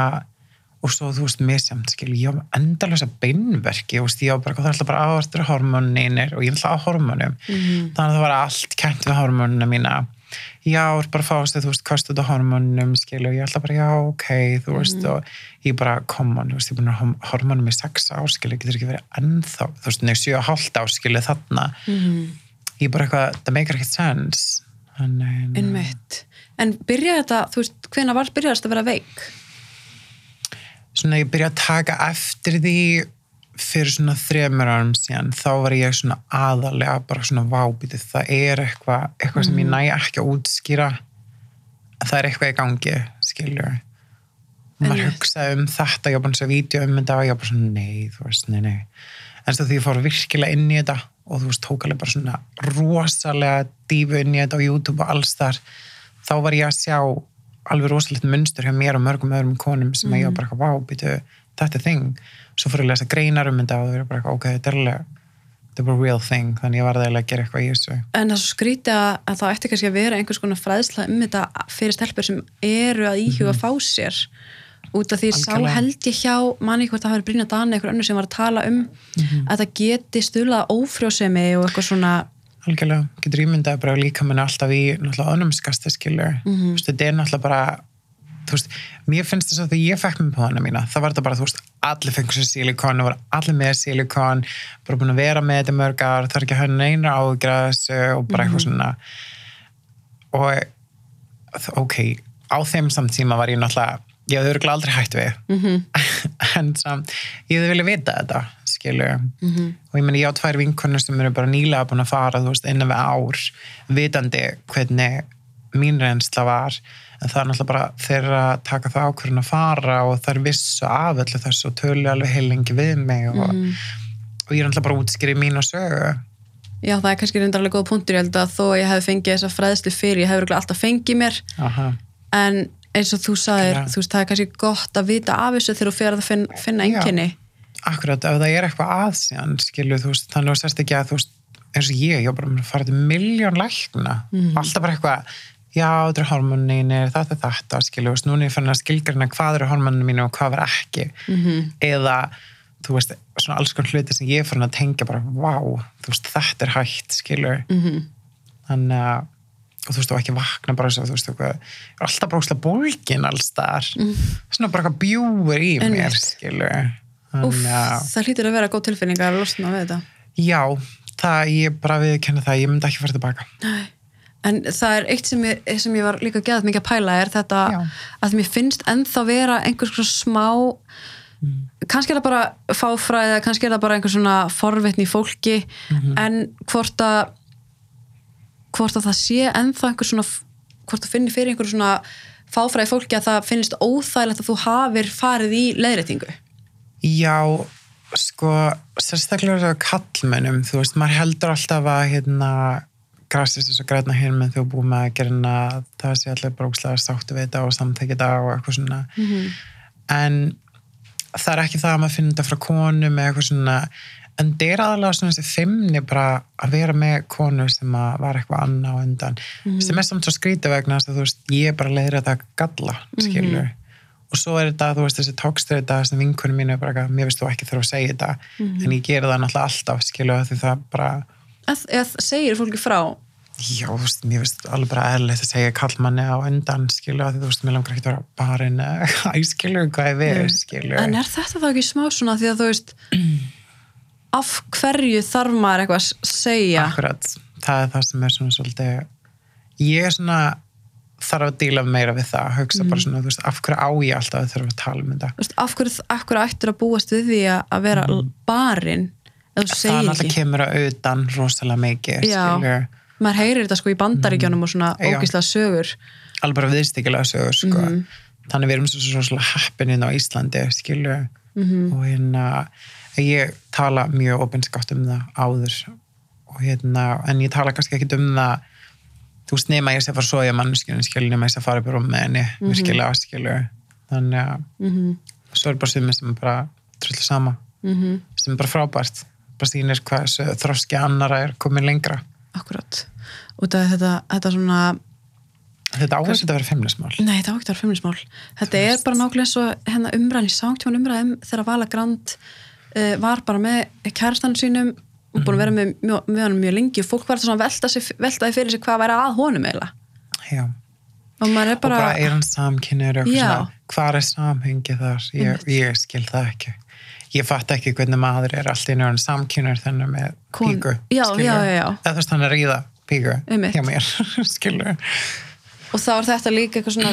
og svo þú veist misjamt skil ég á endalösa beinverki og á bara, það er alltaf bara áherstur hormoninir og ég er alltaf á hormonum mm. þannig að það var allt kent við hormonina mína já, bara fást þið, þú veist, kostu þetta hormonum skil og ég er alltaf bara, já, ok þú veist, mm. og ég bara, on þú veist, ég er búin að hormonum í sex áskil ég getur ekki verið ennþá, þú veist, nefnir 7,5 áskil þarna mm. ég er bara eitthvað, það meikar ekkert sens Einmitt, en byrjaði þetta, þú veist, hvena var byrjaðast að vera veik? svona ég byrja að taka eftir því fyrir svona þremur árum síðan þá var ég svona aðalega bara svona vábítið, það er eitthvað eitthvað sem ég mm. næ ekki að útskýra. Það er eitthvað í gangi skiljur maður hugsaði um þetta, ég var bara svona vídeo um þetta og ég var bara svona nei, þú veist, nei, nei. En að því ég fór virkilega inn í þetta og þú veist, tók alveg bara svona rosalega dífu inn í þetta á YouTube og alls þar þá var ég að sjá alveg rosalegt munstur hjá mér og mörgum öðrum konum sem mm. ég var bara eitthvað, býtu, þetta þing svo ég að lesa greinar um þetta og það var bara eitthvað, ok, þetta er alveg þetta er bara real thing, þannig ég var það að gera eitthvað í þessu En það skríti að það ætti kannski að vera einhvers konar fræðsla um þetta fyrir stelpur sem eru að íhuga mm. fá sér út af því Algjörlega. sá held ég hjá manni hvort það hafi brínat að einhver önnu sem var að tala um mm -hmm. að það geti stula ófrjósemi og eitthvað svona algjörlega, getur ímyndað bara líka mann alltaf í náttúrulega önumskasti skilur, mm -hmm. þetta er náttúrulega bara þú veist, mér finnst þess að þegar ég fekk på hana mína, það var þetta bara, þú veist allir fengur sér silikon og var allir með silikon bara búin að vera með þetta mörg ár það er ekki að hafa neina ágræðs og bara eitthvað -hmm. svona og ok, á þeim samtíma var ég náttúrulega ég hefði aldrei hægt við mm -hmm. en samt, ég hefði viljað vita þetta skilju mm -hmm. og ég menn ég á tvær vinkunir sem eru bara nýlega búin að fara þú veist innan við ár vitandi hvernig mín reynsla var en það er náttúrulega bara þeirra taka það ákveðin að fara og það er vissu aföllu þessu og tölu alveg heilengi við mig og, mm. og ég er náttúrulega bara útskýrið mín og sögu Já það er kannski reyndarlega góð punktur ég held að þó ég hef fengið þessa fræðslu fyrir ég hef alltaf fengið mér Aha. en eins og þú sagðir, þú veist, það er kannski gott að vita af þessu þegar þú fer að finna, finna enginni Akkurat, ef það er eitthvað aðsíðan skilju, þú veist, þannig að þú sérst ekki að þú veist, eins og ég, ég var bara að fara til miljón lækna, mm. alltaf bara eitthvað já, þetta er hormoninir, þetta er þetta skilju, veist, núna er ég fann að skilgjörna hvað eru hormoninu mínu og hvað var ekki mm -hmm. eða, þú veist, svona alls konar hluti sem ég fann að tengja bara, vá, þú veist, þetta er hægt, skilju mm -hmm. þannig að og þú veist, og ekki vakna bara þess að þú veist, eitthvað, alltaf bara úslega bólgin alls þar, mm. svona bara eitthvað bjúur í mér, skilju Úf, það hlýtur að vera góð tilfinning að losna við þetta. Já, það, ég bara viðkenna það, ég myndi ekki fara tilbaka. Nei, en það er eitt sem ég, sem ég var líka gæðat mikið að pæla er þetta Já. að mér finnst ennþá vera einhvers svona smá, mm. kannski er það bara fáfræði, kannski er það bara einhvers svona forvitni fólki, mm -hmm. en hvort að, hvort að það sé ennþá einhvers svona, hvort að finni fyrir einhvers svona fáfræði fólki að það finnst óþægilegt að þú hafir farið í leiðrætingu. Já, sko, sérstaklega kallmennum, þú veist, maður heldur alltaf að hérna græsist þess að græna menn þú er búið með að gera það sé allir brókslega sáttu við þetta og samtækja þetta og eitthvað svona mm -hmm. en það er ekki það að maður finna þetta frá konum eða eitthvað svona en það er aðalega svona þessi fimmni bara að vera með konu sem var eitthvað annað og undan mm -hmm. sem er samt svo skrítið vegna að þú veist, ég er bara leiður að það galla, skilur mm -hmm og svo er þetta, þú veist, þessi tókströða þessi vinkunum mínu er bara, mér veist þú ekki þurfa að segja þetta mm -hmm. en ég ger það náttúrulega alltaf skilju því það bara Eða segir fólki frá? Já, þú veist, mér veist alveg bara eðlert að segja kallmanni á undan skilju því þú veist, mér langar ekki að vera barinn að skilju hvað ég veið skilju En er þetta þá ekki smá svona því að þú veist af hverju þarf maður eitthvað að segja? Akkurat, það er það sem er svona svolítið ég er svona þarf að díla meira við það hugsa mm. bara svona, þú veist, af hverju á ég alltaf að þurfa að tala um þetta veist, af hverju, hverju ættir að búast við því að vera mm. barinn það náttúrulega kemur að auðan rosalega mikið maður heyrir þetta sko í bandaríkjónum mm. og svona ógíslega sögur alveg bara viðstíkilega sögur sko. mm. þannig við erum svo svolítið heppininn á Íslandi skilju -hmm. og hérna ég tala mjög opinskátt um það áður og hérna, en ég tala kannski ekki um það þú veist, nema ég sé að fara svo í að mannskjörnum skilur, nema ég sé að fara upp í rúm með henni Mhm. virkilega skilur þannig að svo er bara sumir sem er bara trullu sama Mhm. sem er bara frábært bara sýnir hvað þroski annara er komin lengra. Akkurat. Út af þetta, þetta svona þetta áherslu að vera feimnismál. Nei, þetta á ekki að vera feimnismál. Þetta er bara nákvæmlega og hérna umræðin í sángtjóðan umræðum þegar Vala Grand uh, var bara með kærastann sínum og búin að vera með, með, með hann mjög lengi og fólk var svona að velta, fyrir sig hvað væri að honum eiginlega. Já. Og er og bara bara, er hann samkynir hvað er samhengi þar? Ég, ég skil það ekki ég fatt ekki hvernig maður er alltaf inn og samkynir þennan með Kon- píku Já, já, já, já. eða þú veist hann að ríða píku Einmitt. hjá mér og þá er þetta líka eitthvað svona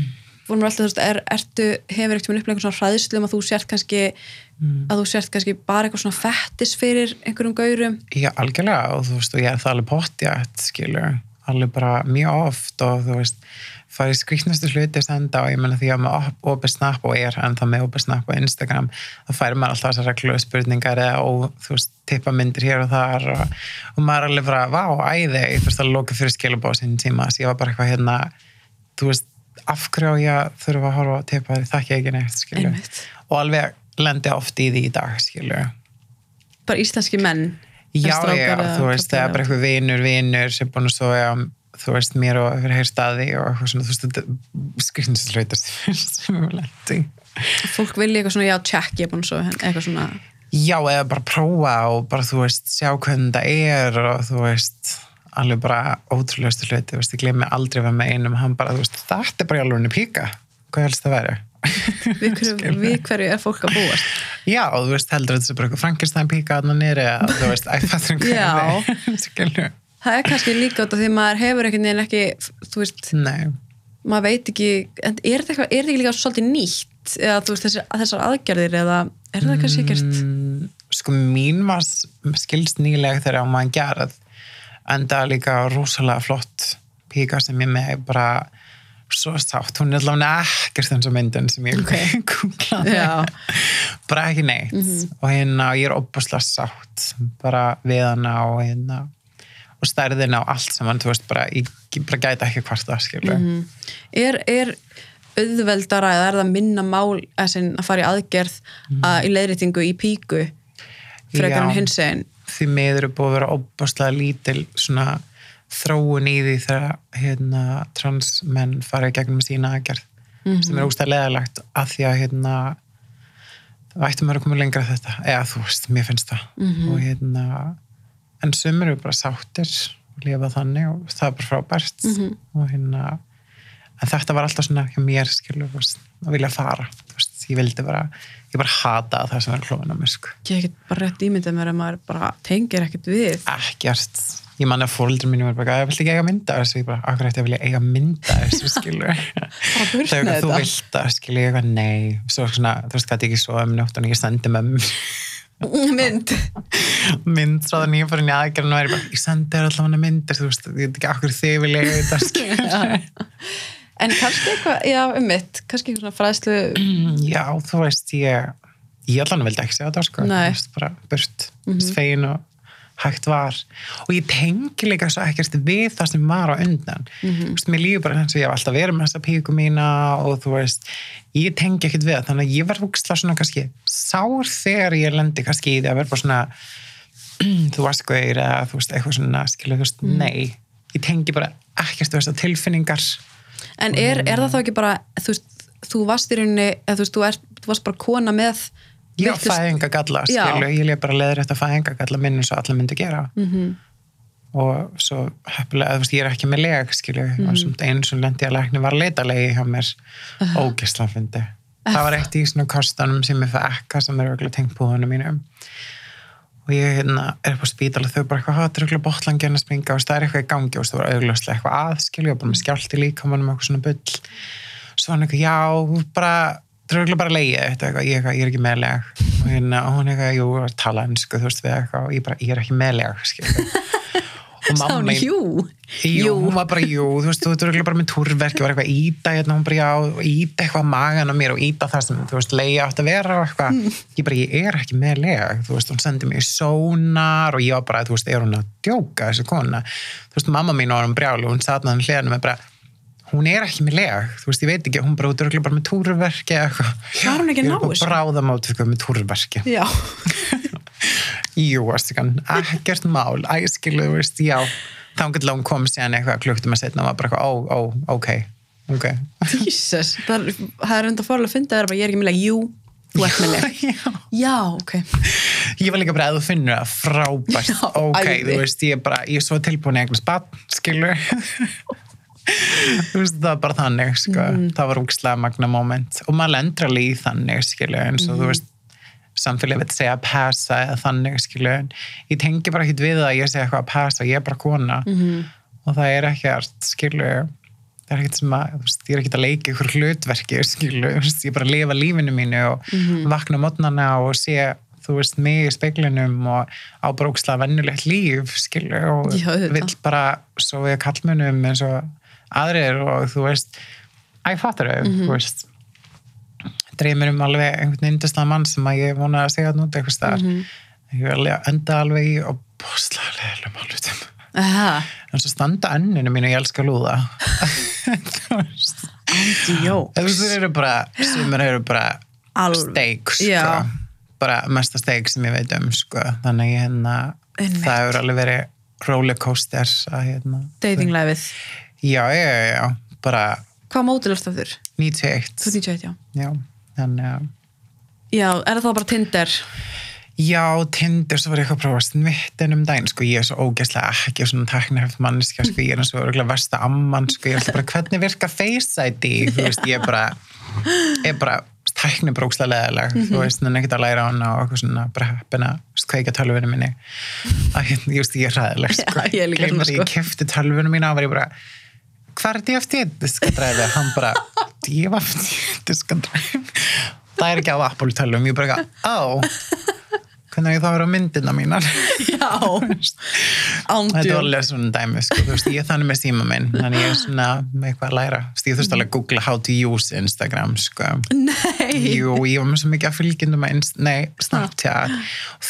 vorum við alltaf, þú veist, er, ertu hefur ekkert með upplega svona hræðslu um að þú sért kannski að þú sért kannski bara eitthvað svona fettis fyrir einhverjum gaurum? Já, algjörlega og þú veist og ég er það alveg pottjætt skilur alveg bara mjög oft og þú veist farið skrýtnastu hluti senda og ég menna því að maður opið snap og er en það með opið snap og Instagram þá færir maður alltaf þessar reglu spurningar eða og þú veist, tippa myndir hér og þar og, og maður er alveg bara, vá, æði ég þurfti að loka fyrir skilabóð sinni tíma. Þess að ég var bara eitthvað hérna þú veist, af hverju á ég að þurfa að horfa á tippa þér, þakki ekki neitt, Einmitt. og alveg lendi oft í því í dag, skilur bara íslenski menn Já, já, þú veist, það er bara eitthvað vinur, vinur sem búin að soja, þú veist, mér og eitthvað heyr staði og eitthvað svona, þú veist, þetta skrifnislautast sem við lendi. fólk vilja eitthvað svona, já, check, ég er búin svo eitthvað svona, Já, eða bara prófa og bara, þú veist, sjá hvernig það er og þú veist, alveg bara ótrúlegustu hluti, þú veist, ég gleymi aldrei að vera með einum, hann bara, þú veist, þetta er bara í alveg píka, hvað helst það verið? við hverju, við hverju er fólk að búast? Já, og þú veist, heldur þetta er bara eitthvað Frankenstein píka að það er kannski líka út af því maður hefur einhvern veginn ekki, þú veist Nei. maður veit ekki, en er þetta eitthvað er þetta ekki líka svolítið nýtt eða þú veist þessar, þessar aðgerðir eða er það kannski ekkert Mm, sko mín var s- skilst nýlega þegar var gerð en það er líka rosalega flott píka sem ég með bara svo sátt, hún er allavega ekkert eins og myndin sem ég Ok. googlaði Já. bara ekki neitt og hérna ég er opaslega sátt bara við hana og hérna og stærðina og allt saman, þú veist bara, ég, bara gæti ekki hvort það skilur er, er auðveldara eða er það minna mál að, að fara í aðgerð að, í leiðréttingu í píku frekar en hins eginn því miður er búið að vera opaslega lítil svona þróun í því þegar hérna, transmenn fara í gegnum sína aðgerð sem er ústað leðalagt að því að hérna það ættum að koma lengra þetta eða þú veist, mér finnst það. Og hérna en sumir eru bara sáttir og lifa þannig og það er bara frábært. Og hérna en þetta var alltaf svona hjá mér skilur að vilja fara veist, ég vildi bara, ég bara hata það sem er klófin á mig sko. Ég hef ekkert bara rétt ímyndið mér að maður bara tengir ekkert við. Ekkert. Ég man að fóldur mínu var bara, ég vilt ekki eiga mynda þessu, ég bara, akkur ætti að vilja eiga mynda þessu, skilur þegar með þú þetta. vilt það, skilur ég eitthvað, nei. Svo svona, þú veist, hvað ekki svo um nótt og ég sendi mömmu mynd. Mynd svo þannig ég fór inn í aðgerðin og er ég bara, ég sendi þér allavega myndir, þú veist, ég veit ekki akkur þið vilja eiga þetta, en kannski eitthvað, já, um mitt kannski eitthvað svona fræðslu já, þú veist, ég ég allan vildi ekki segja þetta, sko. Bara burt, mm -hmm. fegin og hægt var. Og ég tengi líka svo ekkert við það sem var á undan. Þú veist, mér líður bara eins og ég hef alltaf verið með þessa píku mína og þú veist ég tengi ekkert við það, þannig að ég var húksla svona kannski sár þegar ég lendi kannski í því að vera bara svona þú varst gauðir eða þú veist eitthvað svona skilur, þú veist, nei. Ég tengi bara ekkert við þessar tilfinningar. En er, er það þá ekki bara þú veist, þú varst í rauninni eða þú veist, þú, er, þú varst bara kona með Já, fæðingagalla, skilu, ég lef bara leður þetta fæðingagalla minn eins og allir myndi gera. Mhm. -hmm. og svo heppilega, þú veist, ég er ekki með leg, skilu mm Mhm. -hmm. og svona eins og lendi að lækni var að leita legi hjá mér. Ógisla fyndi það var eitt í svona kostanum sem ég fyrir ekka sem er auðvitað tengt búðunum mínum. Og ég hérna, er upp á spítal og þau bara eitthvað, hvað er auðvitað botlangin að springa. Og það er eitthvað í gangi og það var auðvitað eitthvað að, skilu, og bara með skjálti líka og eitthvað svona bull. Svo hann eitthvað, já, bara það er auðvitað bara leiðið þetta eitthvað, ég, ég er ekki meðleg og hérna, hún eitthvað, jú, að tala ennsku, þú veist, við eitthvað og ég bara, ég er ekki meðleg, og Sá hún, mín- jú, Jú, hún var bara, jú, þú veist, þú örugglega bara með túrverki, var eitthvað að íta, hérna, hún bara, já, íta eitthvað magan á mér og íta það sem, þú veist, leiða átt að vera og eitthvað, ég bara, ég er ekki með leg, þú veist, hún sendi í sónar og ég var bara, þú veist, er hún að djóka þessi kona, þú veist, mamma mín hún er ekki með leg, þú veist, ég veit ekki, hún þú veist, bara með túrverki eða eitthvað. Var hún ekki að ná Ég er þessu? bara bráðamót eitthvað með túrverki. já Jú, aðstíkan, ekkert mál, æskilu, þú veist, já. Þá getur hún kom síðan eitthvað klukkt um að setna og var bara eitthvað, ó, ó, ok, ok. Jesus, það er, enda fórlega að finna það er bara, ég er ekki með leg, jú, þú ert með leg Já. já, ok Ég var líka bara að þú finnur það frábært, Já, ok, æði. þú veist, ég er bara, ég er svo tilbúin einhvers bann, skilur. Það var bara þannig, sko, Mm. það var úkslega magna moment og maður lendur alveg í þannig, skilur, eins og Mm. þú veist, samfélagi veit segja að passa eða þannig, skilur, en ég tengi bara ekkit við að ég segja eitthvað að passa, ég er bara kona Mhm. og það er ekkert, skilur, það er ekkert sem að, veist, ég er ekkert að leika ykkur hlutverki, skilur, þú veist, ég er bara að lifa lífinu mínu og Mhm. vakna mótnana og sé, þú veist, mig í speiklinum og á brókslega vennulegt líf, skilur, og Já, vill bara svo við kallmunum eins og aðrir og þú veist, æ, fattar þau, Mhm. þú veist, dreymir um alveg einhvern yndislega mann sem að ég vona að segja að núti eitthvað staðar. Mhm. Ég vil enda alveg í og leðilegum alveg Aha, en svo standa enninu mínu ég elska að lúða þú veist þeir eru bara sumir eru bara steik sko. bara mesta steik sem ég veit um sko. þannig að ég hérna það hefur alveg verið rollercoaster að hérna datinglæfið já, já, já, já, bara hvað mótil er það þurr? 91 Þú 91, já. Já, þannig að já, er það bara Tinder? Já, Tinder, svo var ég eitthvað að prófa snittin um daginn, sko, ég er svo ógeðslega ekki svona tekniheft mannskja, sko, ég er eins og örgulega versta amman, sko, ég er alltaf bara, hvernig virka Face ID, þú veist, ég er bara ég er bara tækni brókslega leðileg, þú veist, en ekkert að læra hana og eitthvað svona, bara heppin að kveika tölvunum minni. Að hérna, ég veist, ég er ræðileg, sko, Já, ég er líka svona, að ég sko. kefti tölvunum mína og var ég bara hvað er DFT diskadræfi? Hann bara, DFT diskadræfi? Það er ekki á Apple tölvum, ég bara, á hvernig á ég þá að vera á myndina mínar já, Þetta ándjú var alveg svona dæmi, sko, þú veist, ég er þannig með síma minn, þannig ég er svona með eitthvað að læra. Þú veist, ég þurfti alveg að googla how to use Instagram, sko. nei, Jú, ég var með svo mikið að fylgjendum að, nei, Snapchat,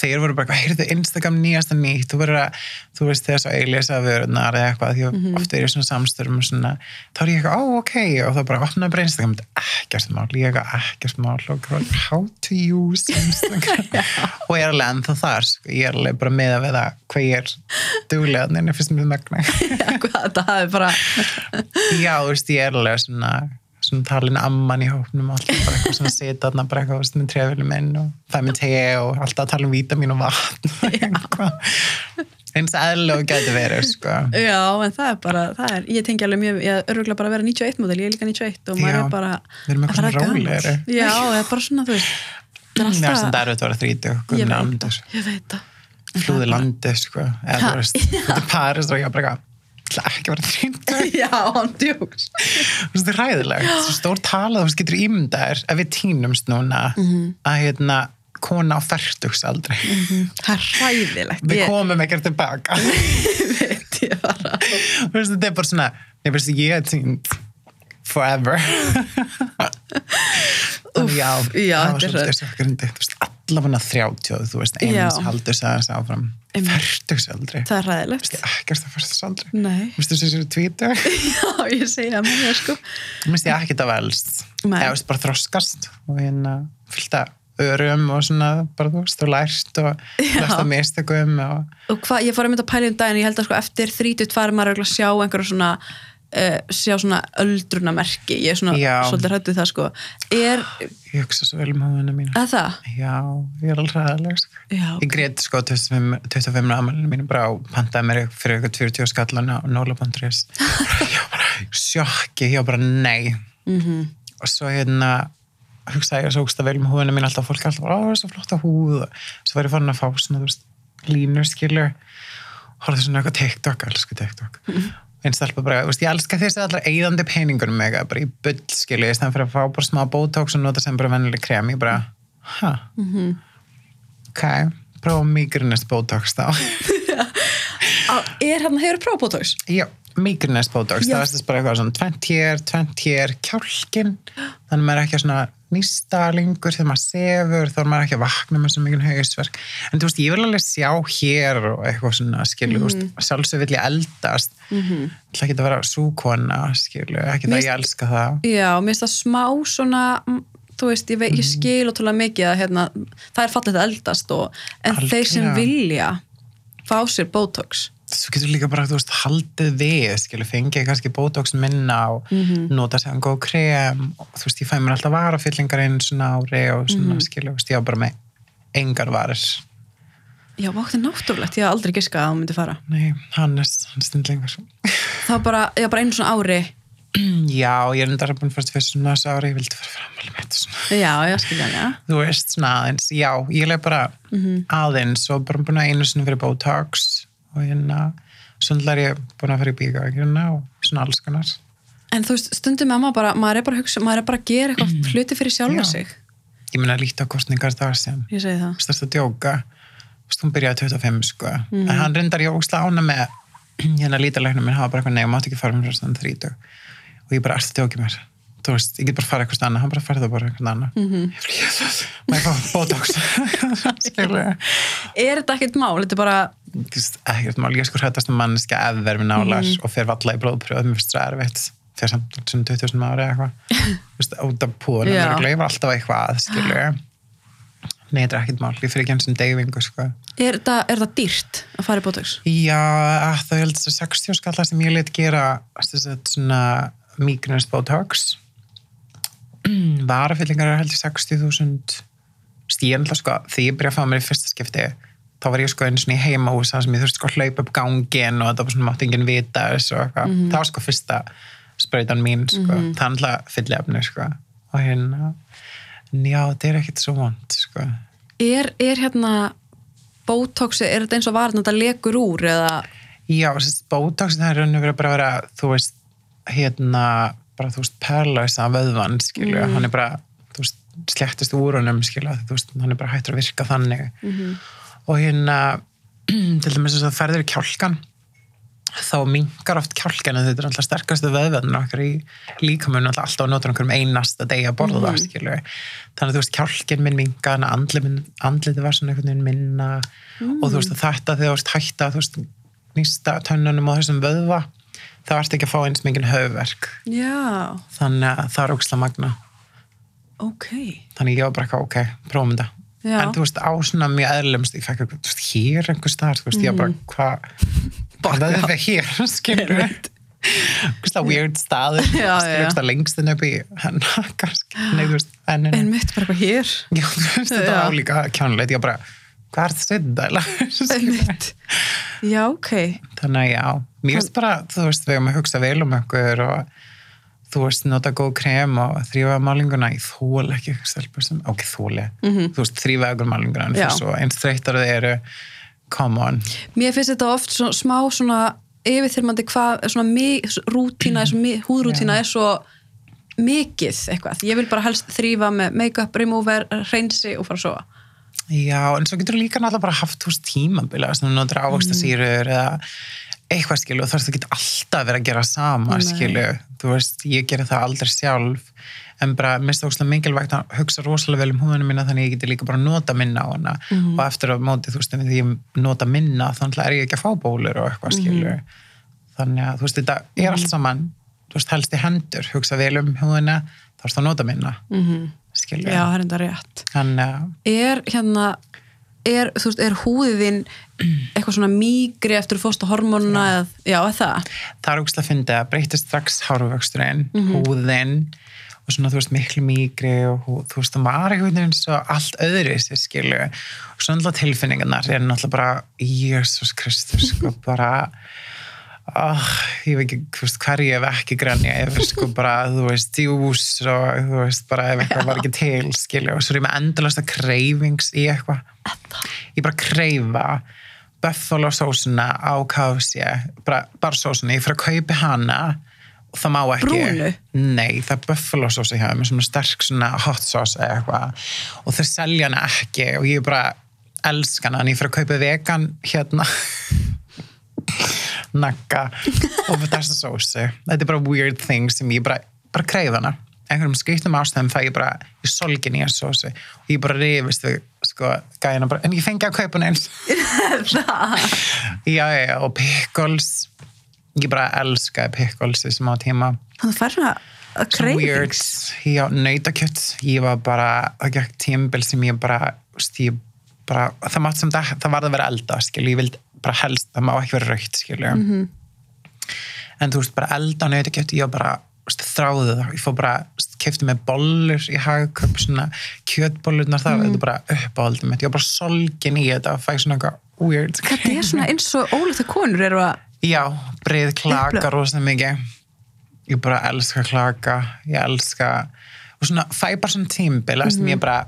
þeir voru bara, heyrðu, Instagram nýjasta nýtt, þú verður að, þú veist, þess að auglýsa vörunar eða eitthvað, því mm ofta er ég svona samstörum og svona, þá er ég eitthvað, ó, ok, og þá bara opnaði bara Instagram, þetta er ekkert mál, ég er ekkert mál, og how to use Instagram, og ég er alveg ennþá þar, sko, ég er alveg bara með að veða hvað ég er duglega, en ég finnst mér hvað þetta hafi bara Já, þú veist, ég er alveg svona, svona talin amman í hópnum og alltaf bara eitthvað svona sita þarna bara eitthvað þú veist, með trefilum minn og það með te og alltaf tala um vítamin og vatn eins og gæti verið, sko. já, en það er bara, það er, ég tengi alveg mjög ég er örgulega bara að vera 91 mótil, ég er líka 91 og maður Já, er bara við erum eitthvað rólegri. já, það er bara svona, þú veist það er alltaf, erfitt að vera þríti og veit andur. það ég veit það það Flúði bara- landi, sko. Eða þú veist, þetta er Paris og ég bara eitthvað, ætla ekki að vera þríti. já, hann djúks þetta er ræðilegt. Svo stór tala, þú getur ímyndaðir ef við týnumst núna Mhm. að hérna, kona á færtugsaldri. það er hræðilegt Við ég komum ekkert tilbaka. veit ég bara þetta er bara svona, veist, ég er týnd forever. Þannig já, já, var þetta er veist, allavega 30, þú veist, Já. haldur sagðans áfram. Færtugsaldri. það er hræðilegt Þú veist, ekkert að færtugsaldri. Þú veist, þessi eru tvítug. já, ég segja mér sko Þú veist, ég ekkert að velst. Ég veist, bara þroskast og hérna fylgta örum og svona, bara þú veist, og lært og lært að mistökum og og hvað, ég fór að mynda að pæla um daginn ég held að sko eftir 32 er maður að sjá einhverja svona uh, sjá svona öldrunamerki ég er svona Já. svolítið hrættu það sko. Er, ég hugsa svo vel um hóðuna mína. að það? Já, ég er alveg ræðileg, sko. Ég greit sko 25, 25 amalinu mínu bara og pantaði mér fyrir eitthvað 40 skallan á Nóla.is ég var bara sjokki, ég var bara nei. Mhm. Og svo hérna hugsaði ég svo ógsta vel um húðina mín alltaf fólk alltaf, ó, það er svo flotta húð. Og svo var ég farin að fá svona, þú veist, línur skilur, horfði svona eitthvað TikTok, elsku TikTok einn stelpa bara, þú veist, ég elska þessi allar eigðandi peningunum mig, bara í bull skilur í stæðan fyrir að fá bara smá botox og nota sem bara vennileg krem, ég bara, hæ ok, prófa migrinist botox þá Er hérna, hefur? Já, Micrones Botox, Já. það er þess bara eitthvað svona 20 hér, 20 hér, kjálkin þannig að maður er ekki að svona nýsta lengur þegar maður sefur, þá er maður ekki að vakna með svo mikið hausverk, en þú veist, ég vil alveg sjá hér og eitthvað svona þú Mhm. veist, sjálfsög vil ég eldast mm -hmm. það geta að vera súkona skilu, ekki það ég elska það Já, mér finnst það smá svona mm, þú veist, ég, vei, Mhm. ég skil ótrúlega mikið að hérna, það er fallið að eldast og, en þeir sem Algjörlega. vilja fá sér Botox svo getur líka bara, þú veist, haldið við skilu, fengið kannski Botox minna og Mhm. nota sér góð krem og þú veist, ég fæ mér alltaf varafyllingar einn svona ári og svona, Mhm. skilu, þú veist, ég á bara með engar varir Já, vátti náttúrulegt, ég haf aldrei giskað að það myndi fara Nei, hann stund lengur. Það var bara, já, bara einu svona ári Já, ég er undar að búin fyrst fyrir svona þessu ári, ég vildi fara framali með þetta svona. Já, já, skilja, já Þú veist, svona aðeins, já, ég leið bara aðeins og bara búin að einu sinni fyrir Botox og hérna, er ég búin að fara í bíga hérna og svona alls konar. En þú veist, stundum með maður bara, maður er bara að hugsa, maður er bara að gera eitthvað hluti fyrir sjálfa Já. sig Ég meina líkt á kostningar það sem, Ég segi það veist, það djóka, hún byrjaði 25, sko, Mhm. en hann reyndar ég ógst ána með, hérna lítalæknum minn hafa bara eitthvað, nei, ég mátti ekki fara mér svona 30 og ég bara, ertu að djóki mér? Þú veist, ég get bara fara eitthvað annað, hann bara farið það bara eitthvað annað. Mm -hmm. Ég fá Botox, Er þetta ekkert mál? Þetta er bara, ekkert mál, ég er sko hrættast um manneskja eðver við nálar Mhm. og fer valla í blóðpröð, mér finnst það erfitt fyrir samt svona 20.000 ári eða eitthvað út af púðunum, Já. ég var alltaf eitthvað Nei, þetta er ekkert mál, ég fyrir ekki eins og deyfingu sko. er þetta, er þetta dýrt að fara í Botox? Já, það þessi 60 skallar sem ég leitt gera Migranus Botox varafyllingar er held í 60.000 stíðan sko, því ég byrjaði að fá mér í fyrsta skipti þá var ég sko einu svona í heimahús þar sem ég þurfti sko að hlaupa upp gangin og þetta var svona mátti enginn vita þessu og eitthvað, það var sko fyrsta sprautan mín sko, það er alltaf fyllefni sko. Og hérna já, þetta er ekkit svo vond sko. Er, er hérna Botoxi, er þetta eins og varna þetta lekur úr eða? Já, Botox það er raun og verið bara að vera, þú veist, hérna, bara, þú veist, perlausa vöðvan, skilju, hann er bara, þú veist, slettist úr honum, skilju, þú veist, hann er bara hættur að virka þannig. Og hérna, til dæmis þess að ferður í kjálkan, þá minkar oft kjálkan en þetta er alltaf sterkastu vöðvarnir okkar í líkamunum alltaf að nota einhverjum einasta degi að borða það, skilju. Þannig að þú veist, kjálkin minn að andlið var svona einhvern veginn minna og þú veist, og þetta þegar þú veist hætta, þú veist, nýsta tönnunum og þessum vöðva, þá ertu ekki að fá eins mikið höfverk. Já, Þannig að það er ógslag magna. ok Þannig ég var bara eitthvað, ok, prófum þetta. Já. En þú veist, á svona mjög eðlumst, ég fekk eitthvað, þú veist, hér einhver staðar, þú veist, ég var bara, hvað, hvað er hér, skilur? Eitthvað weird já. eitthvað lengst inn upp í veist, enninu. En mitt bara eitthvað hér Já, þú veist, þetta var líka kjánulegt, ég bara, hvað er þetta. Já, ok Þannig að já, mér finnst bara, þú veist, við erum að hugsa vel um okkur og þú veist, nota góð krem og þrýfa málinguna, ég þól ekki stelpur sem, ok, þóli, þú veist, þrýfa ykkur málinguna, en fyrir svo eins þreytar þau eru, come on. Mér finnst þetta oft svo, smá svona yfirþyrmandi hvað svona mi- rútína, er svo er mikið eitthvað. Ég vil bara helst þrýfa með make-up, remover, hreinsi og fara að sofa. Já, en svo getur þú líka náttúrulega bara haft, veist, tímabila, sem þú notar ávaxtasýrur eða eitthvað skilu og þarfst þú getur alltaf verið að gera sama, Nei. skilu þú veist, ég gerir það aldrei sjálf en bara, mér stókslega mikilvægt að hugsa rosalega vel um húðunum mína þannig að ég geti líka bara nota minna á hana. Og eftir að móti, þú veist, ef ég nota minna þannig er ég ekki að fá bólur og eitthvað skilu þannig að, þú veist, þetta er allt saman þú veist, helst í hendur, hugsa vel um húðuna þá erst að nota minna mm -hmm. skilu, Já, það er Er þú veist, er húðin eitthvað svona mýgri eftir hormónuna eða, já, það? það er ógst að finna breytist strax hárvöxturinn, húðin og svona þú veist miklu mýgri og þú veist það var einhvern veginn svo allt öðru sér skilu og svona alltaf tilfinningarnar er náttúrulega bara Jésús Kristus sko bara oh, ég veit ekki hverju ég hef ekki grænja yfir sko bara þú veist djús og þú veist bara ef eitthvað var ekki til skilu og svo er ég með endalasta kreifings í eitthvað. Ég bara kreifa buffalo sósuna á KFC bara, bara sósuna, ég fyrir að kaupi hana og það má ekki. Brúnu? nei, það er buffalo sósa hjá þeim, með svona sterk svona hot sauce eða eitthvað og þau selja hana ekki og ég bara elska hana en ég fyrir að kaupa vegan hérna nagga og þessa sósu þetta er bara weird thing sem ég bara, bara kreif hana. Einhverjum skriftum ástæðum fæ ég bara í solgin í þessu sósu og ég bara rifist við sko gæjana bara en ég fengi að kaupa hún eins. Það? Já, já, já, og pickles. Ég bara elskaði pickles í smá tíma. Þannig að fær svona að cravings. já, nautakjött ég var bara, það gekk tímabil sem ég bara, ég bara það mátt sem það, það varð að vera elda skilju, ég vildi bara helst, það má ekki vera raukt skilju Mhm. en þú veist, bara elda á nautakjött ég var bara, þráði það ég fór bara, kefti með bollur í hagköp, svona kjötbollurnar það, Mhm. þetta er bara uppáhaldum ég var bara solgin í þetta og fæ svona eitthvað weird þetta er svona eins og ólítið konur eru að Já, breið klaka Upplöf. rosa mikið. Ég bara elska klaka, ég elska og svona fæ bara svona tímbil mm Mhm. sem ég bara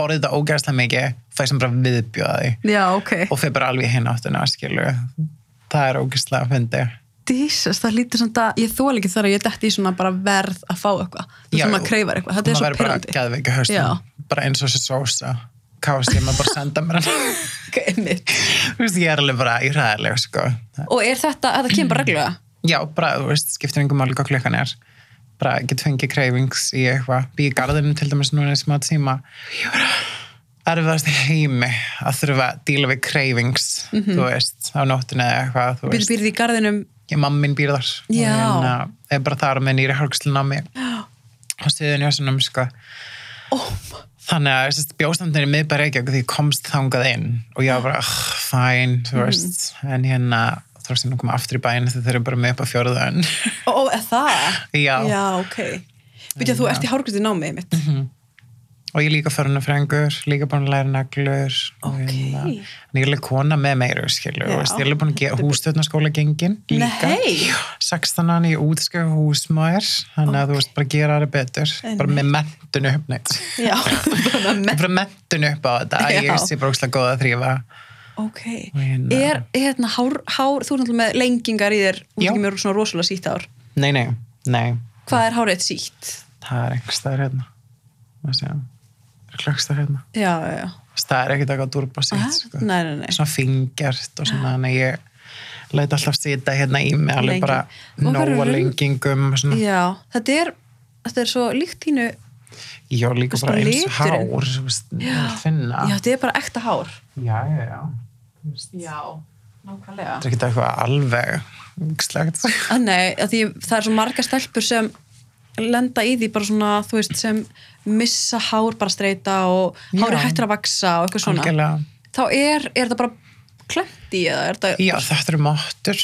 borðið þetta ógæðslega mikið fæ sem bara viðbjóða því. Já, ok, og fæ bara alveg hinn áttuna, skilu það er ógæðslega að fyndi dísast, það lítur svona að ég þól ekki þar að ég detti í svona bara verð að fá eitthvað. Þú sem að kreifar eitthvað, þetta er svo verður bara pyrrandi geðveika höstum, Já. bara eins og þessi sósa. Kást ég maður bara senda mér þú veist, ég er alveg bara í ræðilega, sko. Og er þetta, þetta kemur bara reglulega? Já, bara, þú veist, skiptir einhver máli hvað klukkan er. Bara get fengið cravings í eitthvað. Býði garðinu til dæmis núna í smá tíma. Ég var erfiðast í heimi að þurfa að díla við cravings, þú veist, á nóttinu eða eitthvað, þú býrði í garðinum Ég, mamma mín býr þar. Já. Og hérna, er bara þar með nýri hálfslun á mig. Á stíðinu og svona, sko. oh, Þannig að þessi bjóstandin í miðbæri ekki því ég komst þangað inn og ég var bara, oh, fæn, þú veist, en hérna ég nú koma aftur í bæinn þegar þeir eru bara með upp á fjórðan. ó, ó, er það? Já. já, ok. Býtja, þú ert í hárgrusti námið mitt og ég líka farin að frengur, líka búin að læra naglur Ok. hérna, en ég er kona með meiru, skilju, og ég er búin að gera hústöðnaskóla gengin líka, Nei. 16 hann í útskjöf húsmaður, þannig að þú veist bara gera það betur, bara með mentun upp neitt, já, bara með mentun upp á þetta, ég sé bara óslega góð að þrýfa ok, Og hérna- er hérna hár, hár þú er náttúrulega með lengingar í þér Já. er ekki með svona rosalega sítt hár. Nei, nei, nei, hvað er hárið sítt? það er einhver staðar hérna. Það er klökkstar hérna. Já, já, já. Það er ekkert eitthvað durba sitt, sko. svona fingjart og svona þannig að ég læt alltaf sita hérna í mig alveg bara Og nóa lengingum og já, þetta er þetta er svo líkt þínu já líka bara eins og hár finna já, þetta er bara ekta hár. Já, já, já já, nákvæmlega. Þetta er ekki eitthvað alveg slegt að nei, að því það er svo marga stelpur sem lenda í því bara svona, þú veist, sem missa hár bara streyta og hári hættir að vaksa og eitthvað svona. Algjörlega, þá er, er þetta bara klemt í eða er þetta já þetta eru mottur.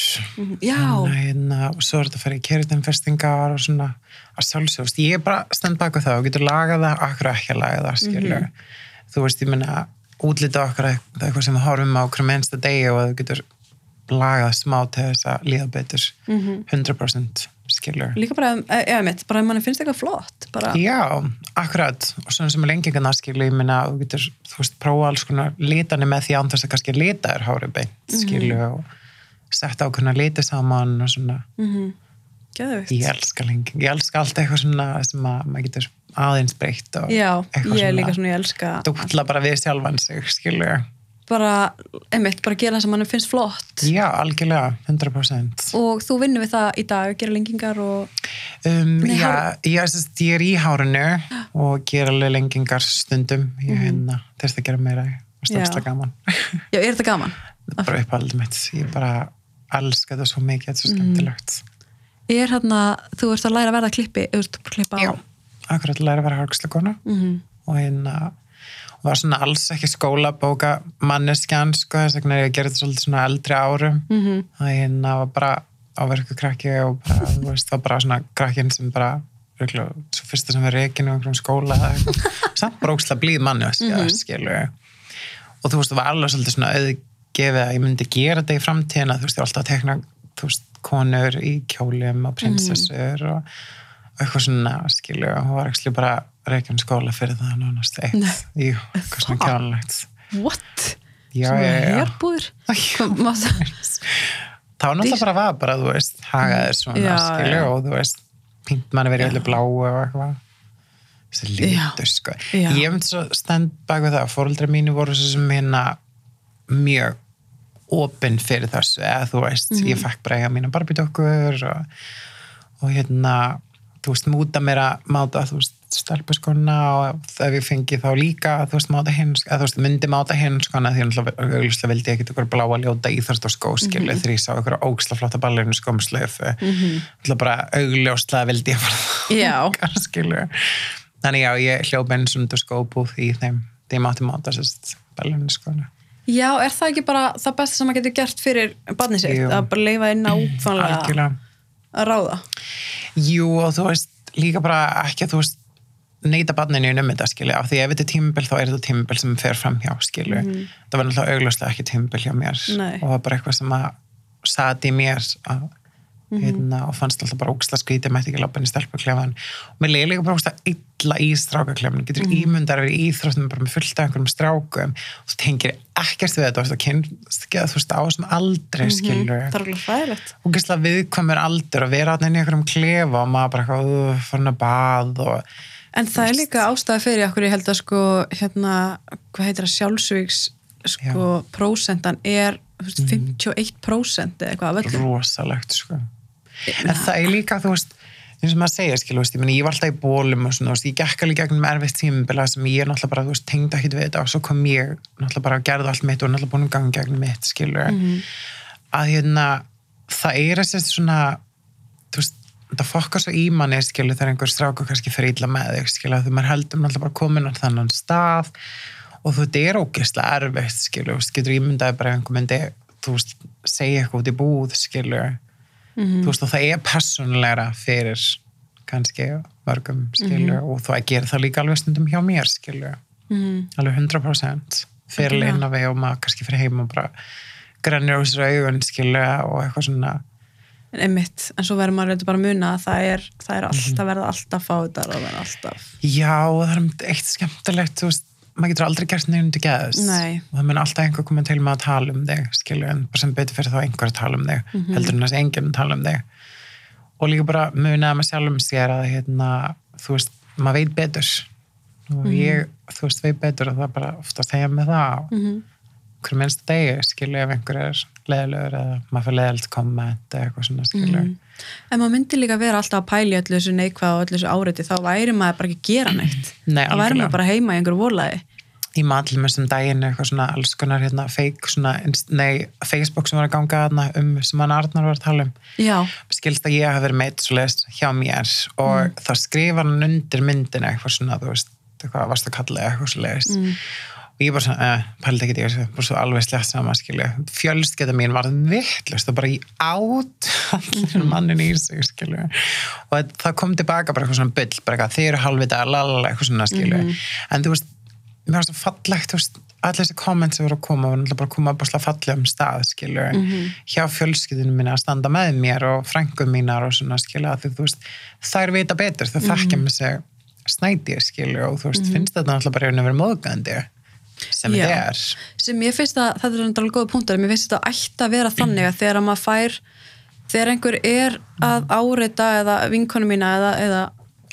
Já, Þannig, hérna, og svo er þetta að fara í keritinfestingar og svona að sjálfsögust, ég er bara stend baka það og getur lagað það, akkur ekki að laga það skilur, Mhm. þú veist, ég menna útlita okkar eitthvað sem við horfum á okkur minnsta degi og þú getur lagað smá til þess að líða betur. Mhm. 100% skilur. Líka bara, eða mitt, bara ef manni finnst eitthvað flott bara, Já, akkurat. Og svona sem er lengingarna skilur, ég menna þú getur, þú veist, prófa alls konar litani með því án þess að kannski lita er hári beint Mhm. skilur og setja ákveðna liti saman og svona. Mm geðvikt Ég elska lenging, ég elska allt eitthvað svona sem að maður getur aðeins breytt og já, eitthvað ég er líka svona, ég elska dútla bara við sjálfan sig, skilur bara, einmitt, bara gera það sem manni finnst flott. Já, algjörlega, 100% og þú vinnur við það í dag, gera lengingar og um, Nei, Já, ég, sest, ég er í hárinu og ger alveg lengingar stundum. Ég Mhm. hérna, þess að gera meira og stókslega gaman. Já, er þetta gaman? Það er bara uppáldum mitt, ég bara elska þetta svo mikið, þetta er svo Mhm. skemmtilegt. Er hérna, þú ert að læra að verða klippi eða þú ert að klippa á Já, akkurat læra að vera hárgslagona Mhm. og hérna og var svona alls ekki skólabóka manneskjan, sko, þess vegna er ég þetta svolítið svona eldri árum Mhm. að hérna var bara áverku krakki og bara, þú veist, þá bara svona krakkin sem bara, örugglega, svo fyrsta sem er reikin og einhverjum skóla samt bara ógstlega blíð manni, mm -hmm. og þú veist, það var alveg svolítið svona auðgefið að ég myndi gera þetta í framtíðina, þú veist, ég var alltaf að tekna þú veist, konur í kjólum og prinsessur og, og eitthvað svona, skilju, og var ekki bara reikin skóla fyrir það nánast eitt, jú, eitthvað svona Það? kjánlegt what? já, Svona já, já. Hvað- maður- þá náttúrulega bara var bara, þú veist, hagaðir svona, Já, skilju, og þú veist, pínt manni verið öllu bláu og eitthvað. Þessi lítur, sko. Já. Ég myndi svo stend bak við það, fóreldrar mínu voru sem hérna mjög opinn fyrir þessu eða þú veist, ég fekk bara eiga mína barbidokkur og, og hérna þú veist, múta mér að máta, þú veist, stelpuskona og ef ég fengi þá líka, þú veist, máta hinn eða þú veist, myndi máta hinn skona því auðvitað vildi ég ekki ykkur bláa ljóta íþarst og skó, skilu, þegar ég sá ykkur ógsla flotta ballerinu skóm slöfu mm bara augljóslega vildi ég bara þangað, skilu þannig já, ég hljóp einn svona skóbúð í þeim, því ég mátti máta sérst ballerinu skona Já, er það ekki bara það besta sem maður getur gert fyrir barnið sitt, að bara leifa inn nákvæmlega algjörlega. að ráða Jú og þú veist líka bara ekki að þú veist neyta barninu um þetta skilju af því ef þetta er tímabil þá er þetta tímabil sem fer fram hjá skilju það var náttúrulega augljóslega ekki tímabil hjá mér. Nei. og það var bara eitthvað sem að sati mér að, Mhm. hérna, og fannst alltaf bara ógstla skrítið mætti ekki lappin í stelpuklefan. Og mér leiði líka bara ógstla illa í strákaklefan. Getur Mhm. mm. ímyndar við íþróttum bara með fullt af einhverjum strákum. Og þú tengir ekkert við þetta og þú kynst þú veist á þessum aldrei Það er alveg fræðilegt og gæsla viðkvæmur aldur og vera þarna inn í einhverjum klefa og maður bara eitthvað farin að bað og En það er líka ástæða fyrir okkur ég held að sko hérna, hvað heitir það sjálfsvíks sko prósentan er þú veist, 51% eða eitthvað rosalegt sko. En það er líka þú veist eins og maður segja skilu, veist, ég, meni, ég var alltaf í bólum og svona, veist, ég gekk alveg gegnum erfitt tímabila sem ég náttúrulega bara, þú veist, tengdi ekkit við þetta og svo kom ég náttúrulega bara að gerða allt mitt og náttúrulega búin að ganga gegnum mitt, skilu að hérna það er þessi svona þú veist, það fokkar svo í manni skilu þegar einhver stráku kannski fyrir illa með þig skilu, þú maður heldur náttúrulega bara komin á þannan stað og þú þetta er ógeðslega erfitt skilu, þú einhver myndi, þú veist, og það er personlegra fyrir kannski mörgum skilu og þú að gera það líka alveg stundum hjá mér skilu, Mhm. alveg 100% fyrir Algjörlega. inn á við og maður kannski fyrir heim og bara grannir úr sér augun skilu og eitthvað svona. En einmitt, en svo verður maður reyndi bara að muna að það er, það er alltaf verða alltaf fáðar og verða alltaf Já, og það er eitt skemmtilegt, þú veist, maður getur aldrei gert nefnum til. Nei. Og það mun alltaf einhver koma til með að tala um þig, skilju, en sem betur fyrir þá einhver að tala um þig, heldur en enginn að tala um þig. Og líka bara muna að maður sjálfum sér að, hérna, þú veist, maður veit betur. Og ég, þú veist, veit betur og það bara ofta að segja með það á Mhm. hverju minnst degi, skilju, ef einhver er leðilegur eða maður fyrir leðilt komment eða eitthvað svona, skilju. En maður myndi líka vera alltaf að pæli öllu þessu neikvað og öllu þessu áreiti. Þá væri maður bara ekki að gera neitt. Nei, þá væri maður bara heima í einhverju volaði í matlum sem daginn eitthvað svona alls konar hérna fake svona, nei, Facebook sem var að ganga þarna um sem hann Arnar var að tala um. Já, skilst að ég hafi verið meitt svo leiðist hjá mér og þá skrifar hann undir myndina eitthvað svona, þú veist, eitthvað varst að kalla eitthvað svo leiðist og ég bara svona, eh, pældi ekki þessu, bara svo alveg slett sama skilju, fjölskeiða mín var vittlust og bara í át allir mannin í sig skilju. Og það kom tilbaka bara eitthvað svona bull, bara eitthvað, þið eru halvvita, lalala, eitthvað svona skilju. En þú veist, mér var svo fallegt þú veist, allir þessi komment sem voru að koma voru náttúrulega bara að koma upp á slá fallegum stað skilju, hjá fjölskyldinu mín að standa með mér og frængum mínar og svona skilju, því þú veist, þær vita betur, það þekkja með sig snæti skilju og þú veist, finnst þetta náttúrulega bara að vera móðgandi sem þetta er. Sem ég finnst að, þetta er alveg góða punktur mér finnst þetta ætti að vera þannig að þegar maður fær þegar einhver er að áreita eða vinkonu mína eða, eða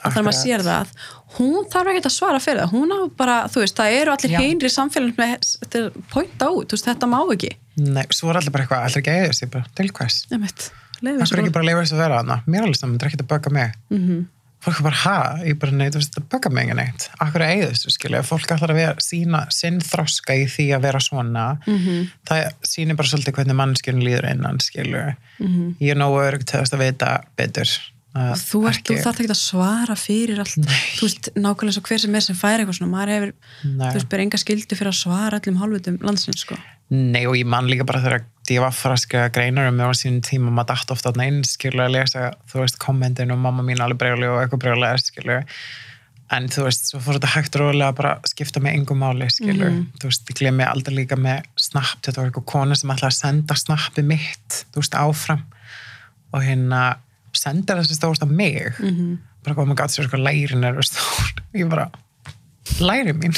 þegar maður sér það hún þarf ekki að svara fyrir það. Hún á bara, þú veist, það eru allir heinri samfélagin með þetta pointa út, veist, þetta má ekki. Nei, svo er allir bara eitthvað, allir ekki að eða sig bara, til hvers? Nefnt, Það er ekki bara. að leifa þess að vera hana mér alveg saman, þetta er ekki að bögga mig. Mm -hmm. Fólk er bara, ha, ég bara, nei, þú veist, þetta bögga mig ekki neitt, akkur að þessu skilja fólk ætlar að vera, sína sinn þroska í því að vera svona -hmm. það sýnir bara svolítið hvernig mannskjörn líður innan, skilju -hmm. ég er nógu örg til að vita betur að þú, ert, þú þarf ekki að svara fyrir allt. Þú veist, nákvæmlega svo hver sem er sem fær eitthvað svona, maður hefur, Nei. þú veist, ber enga skildi fyrir að svara öllum hálfutum landsins, sko Nei og ég man líka bara þegar ég var fyrir að skrifa greinar um mig á sínum tíma og maður dætt ofta þarna inn skilur að lesa þú veist kommentin og mamma mín alveg breyli og eitthvað breyli skilur en þú veist svo fór þetta hægt og rólega að bara skipta mig engum máli skilur þú veist ég glemmi aldrei líka með snapp þetta var eitthvað kona sem ætlaði að senda snappi mitt þú veist áfram. Og hérna senda þessi stóðst af mig. -hmm. bara koma gæti sér eitthvað lærin er stór. Ég bara læri mín?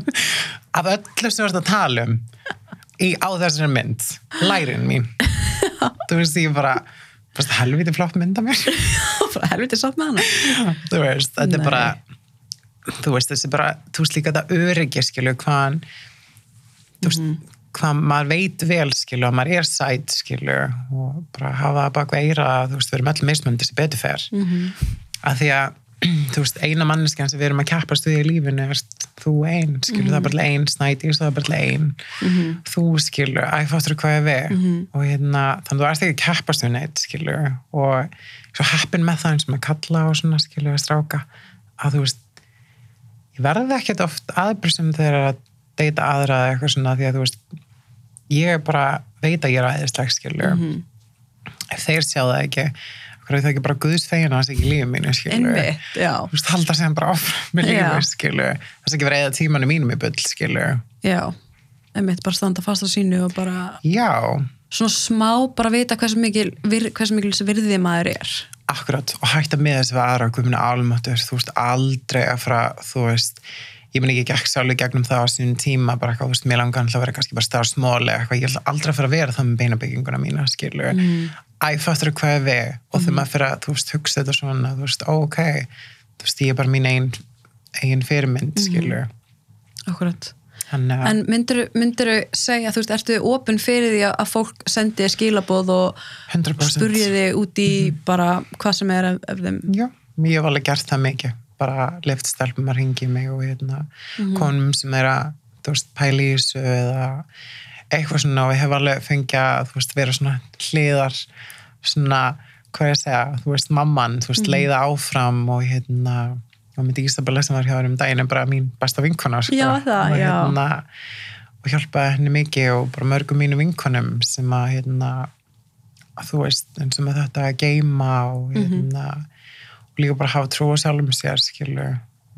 Af öllu sem þú ert að tala um í, á þessari mynd. Lærin mín. Þú veist ég bara helviti flott mynd af mér? Helviti satt með hana. Þú veist, þetta Nei. er bara þú veist, þessi bara, þú veist líka þetta öryggi skilu hvaðan þú veist, hvað maður veit vel skilu og maður er sæt skilu og bara hafa það bak veira þú veist, við erum öll mismöndi sem betur fer. Mm -hmm. að því að þú veist, eina manneskjan sem við erum að keppast við í lífinu er þú einn, skilu, mm -hmm. það er bara einn snætís, það er bara einn mm -hmm. þú skilu, æfáttur hvað er við mm -hmm. og hérna, þannig að þú ert ekki að keppast við neitt, skilu, og svo heppin með það eins og með kalla og svona, skilu, að stráka, að þú veist ég verði ekkert oft aðbrísum þegar að deyta aðra eða eitthvað svona, því að þú veist ég bara veit að ég er aðeins mhm. ef þeir sjá það ekki hverju það ekki bara guðs þegin að það sé ekki lífið mínu skilu Einmitt, já. þú veist, halda sem bara áfram með lífið skilu það sé ekki verið eða tímanu mínum í bull skilu já, einmitt, bara standa fast á sínu og bara já, svona smá bara vita hversu mikil hversu mikil virðið maður er. Akkurat, og hætta með þessi við aðra guðminu álmöttur, þú veist, aldrei að fara, þú veist ég minn ekki ekki sálega gegnum það á sínum tíma bara eitthvað, þú veist, mér langar alltaf að vera kannski bara stað smóli eitthvað, ég ætla aldrei að fara að vera það með beinabygginguna mína, skilur mm. Æfattur hvað er við og þegar maður fyrir að þú veist hugsa þetta svona þú veist, ok, þú veist, ég er bara mín einn ein fyrirmynd, skilur Akkurat Hanna, En myndir þú segja, þú veist, ertu ofinn fyrir því að fólk sendi skilabóð og 100%. spurji þig út í mm bara hvað sem er af, af þeim? Já, ég hef alveg gert það mikið bara left stelpum að ringi mig og hérna, mm -hmm. konum sem er að þú veist, pæli í þessu eða eitthvað svona og ég hef alveg fengið að þú veist, vera svona hliðar svona, hvað ég að segja þú veist, mamman, þú veist, mm. leiða áfram og hérna, og myndi Ísabella sem var hjá henni um daginn er bara mín besta vinkona sko. já, það, og hérna og hjálpaði henni mikið og bara mörgum mínu vinkonum sem að hérna að þú veist, eins og með þetta að geima og mhm. hérna mm -hmm. Líka bara hafa trú á sjálfum sér, skilju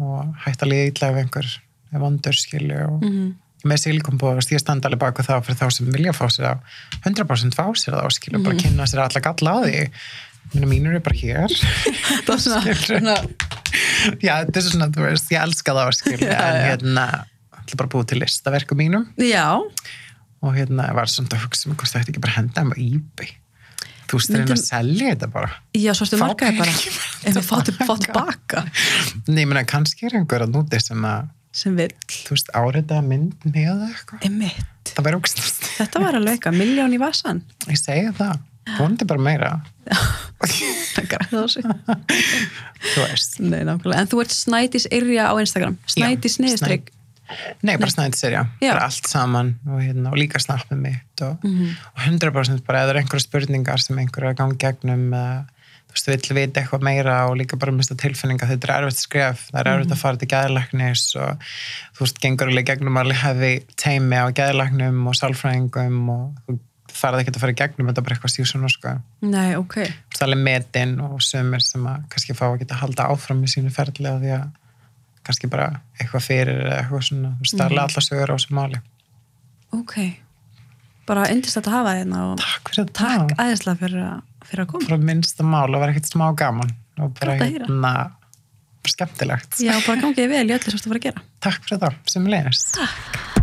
og hægt að liða ítla ef einhver er vondur, skilju og mm -hmm með sílikombóðast, ég standa alveg baka það fyrir þá sem vilja fá sér á 100% fá sér það og skilja mm. bara mhm. kynna sér alla galla að því. Minna mínur er bara hér. Það er svona, svona já, þetta er svona, þú veist, ég elska það skilja, en hérna ætla bara að búið til listaverku mínum. Já. Og hérna var svona að hugsa mig um hvort það ætti ekki bara að henda um íbygg þú veist, reyna að selja þetta bara. Já, svo stu markaði bara. ef við fátum baka. Nei, menn, kannski er einhver að núti sem að sem vil þú veist, áriða mynd með eitthvað. Það verður ógst þetta var alveg eitthvað, miljón í vasan ég segja það, vondi bara meira. Það græði á sig þú veist. Nei, en þú ert Snædís Irja á Instagram. Snædís niðurstrygg Nei, bara Snædís Irja, bara allt saman og, hérna, og líka snappið mitt og, mm -hmm. og 100% bara eða einhverja spurningar sem einhverja gangi gegnum uh, þú veist, vill vita eitthvað meira og líka bara mista tilfinninga, þetta er erfitt skref það er erfitt að mhm. fara til gæðilegnis og þú veist, gengur alveg gegnum alveg hefði teimi á gæðilegnum og sálfræðingum og þú farið ekki að fara í gegnum þetta bara eitthvað síðan sko. Nei, ok. Veist, alveg metin og sömur sem að kannski fá að geta að halda áfram í sínu ferðlega því að kannski bara eitthvað fyrir eða eitthvað svona, þú veist, það er mhm. alltaf sögur á þessu máli. Ok, bara endist þetta að hafa þérna og takk fyrir þetta. Takk aðeinslega fyrir fyrir að koma. Frá minnsta mál að vera ekkert smá gaman og bara hérna skemmtilegt. Já, bara gangið vel í öllu sem þú var að gera. Takk fyrir það, sem leðist. Takk.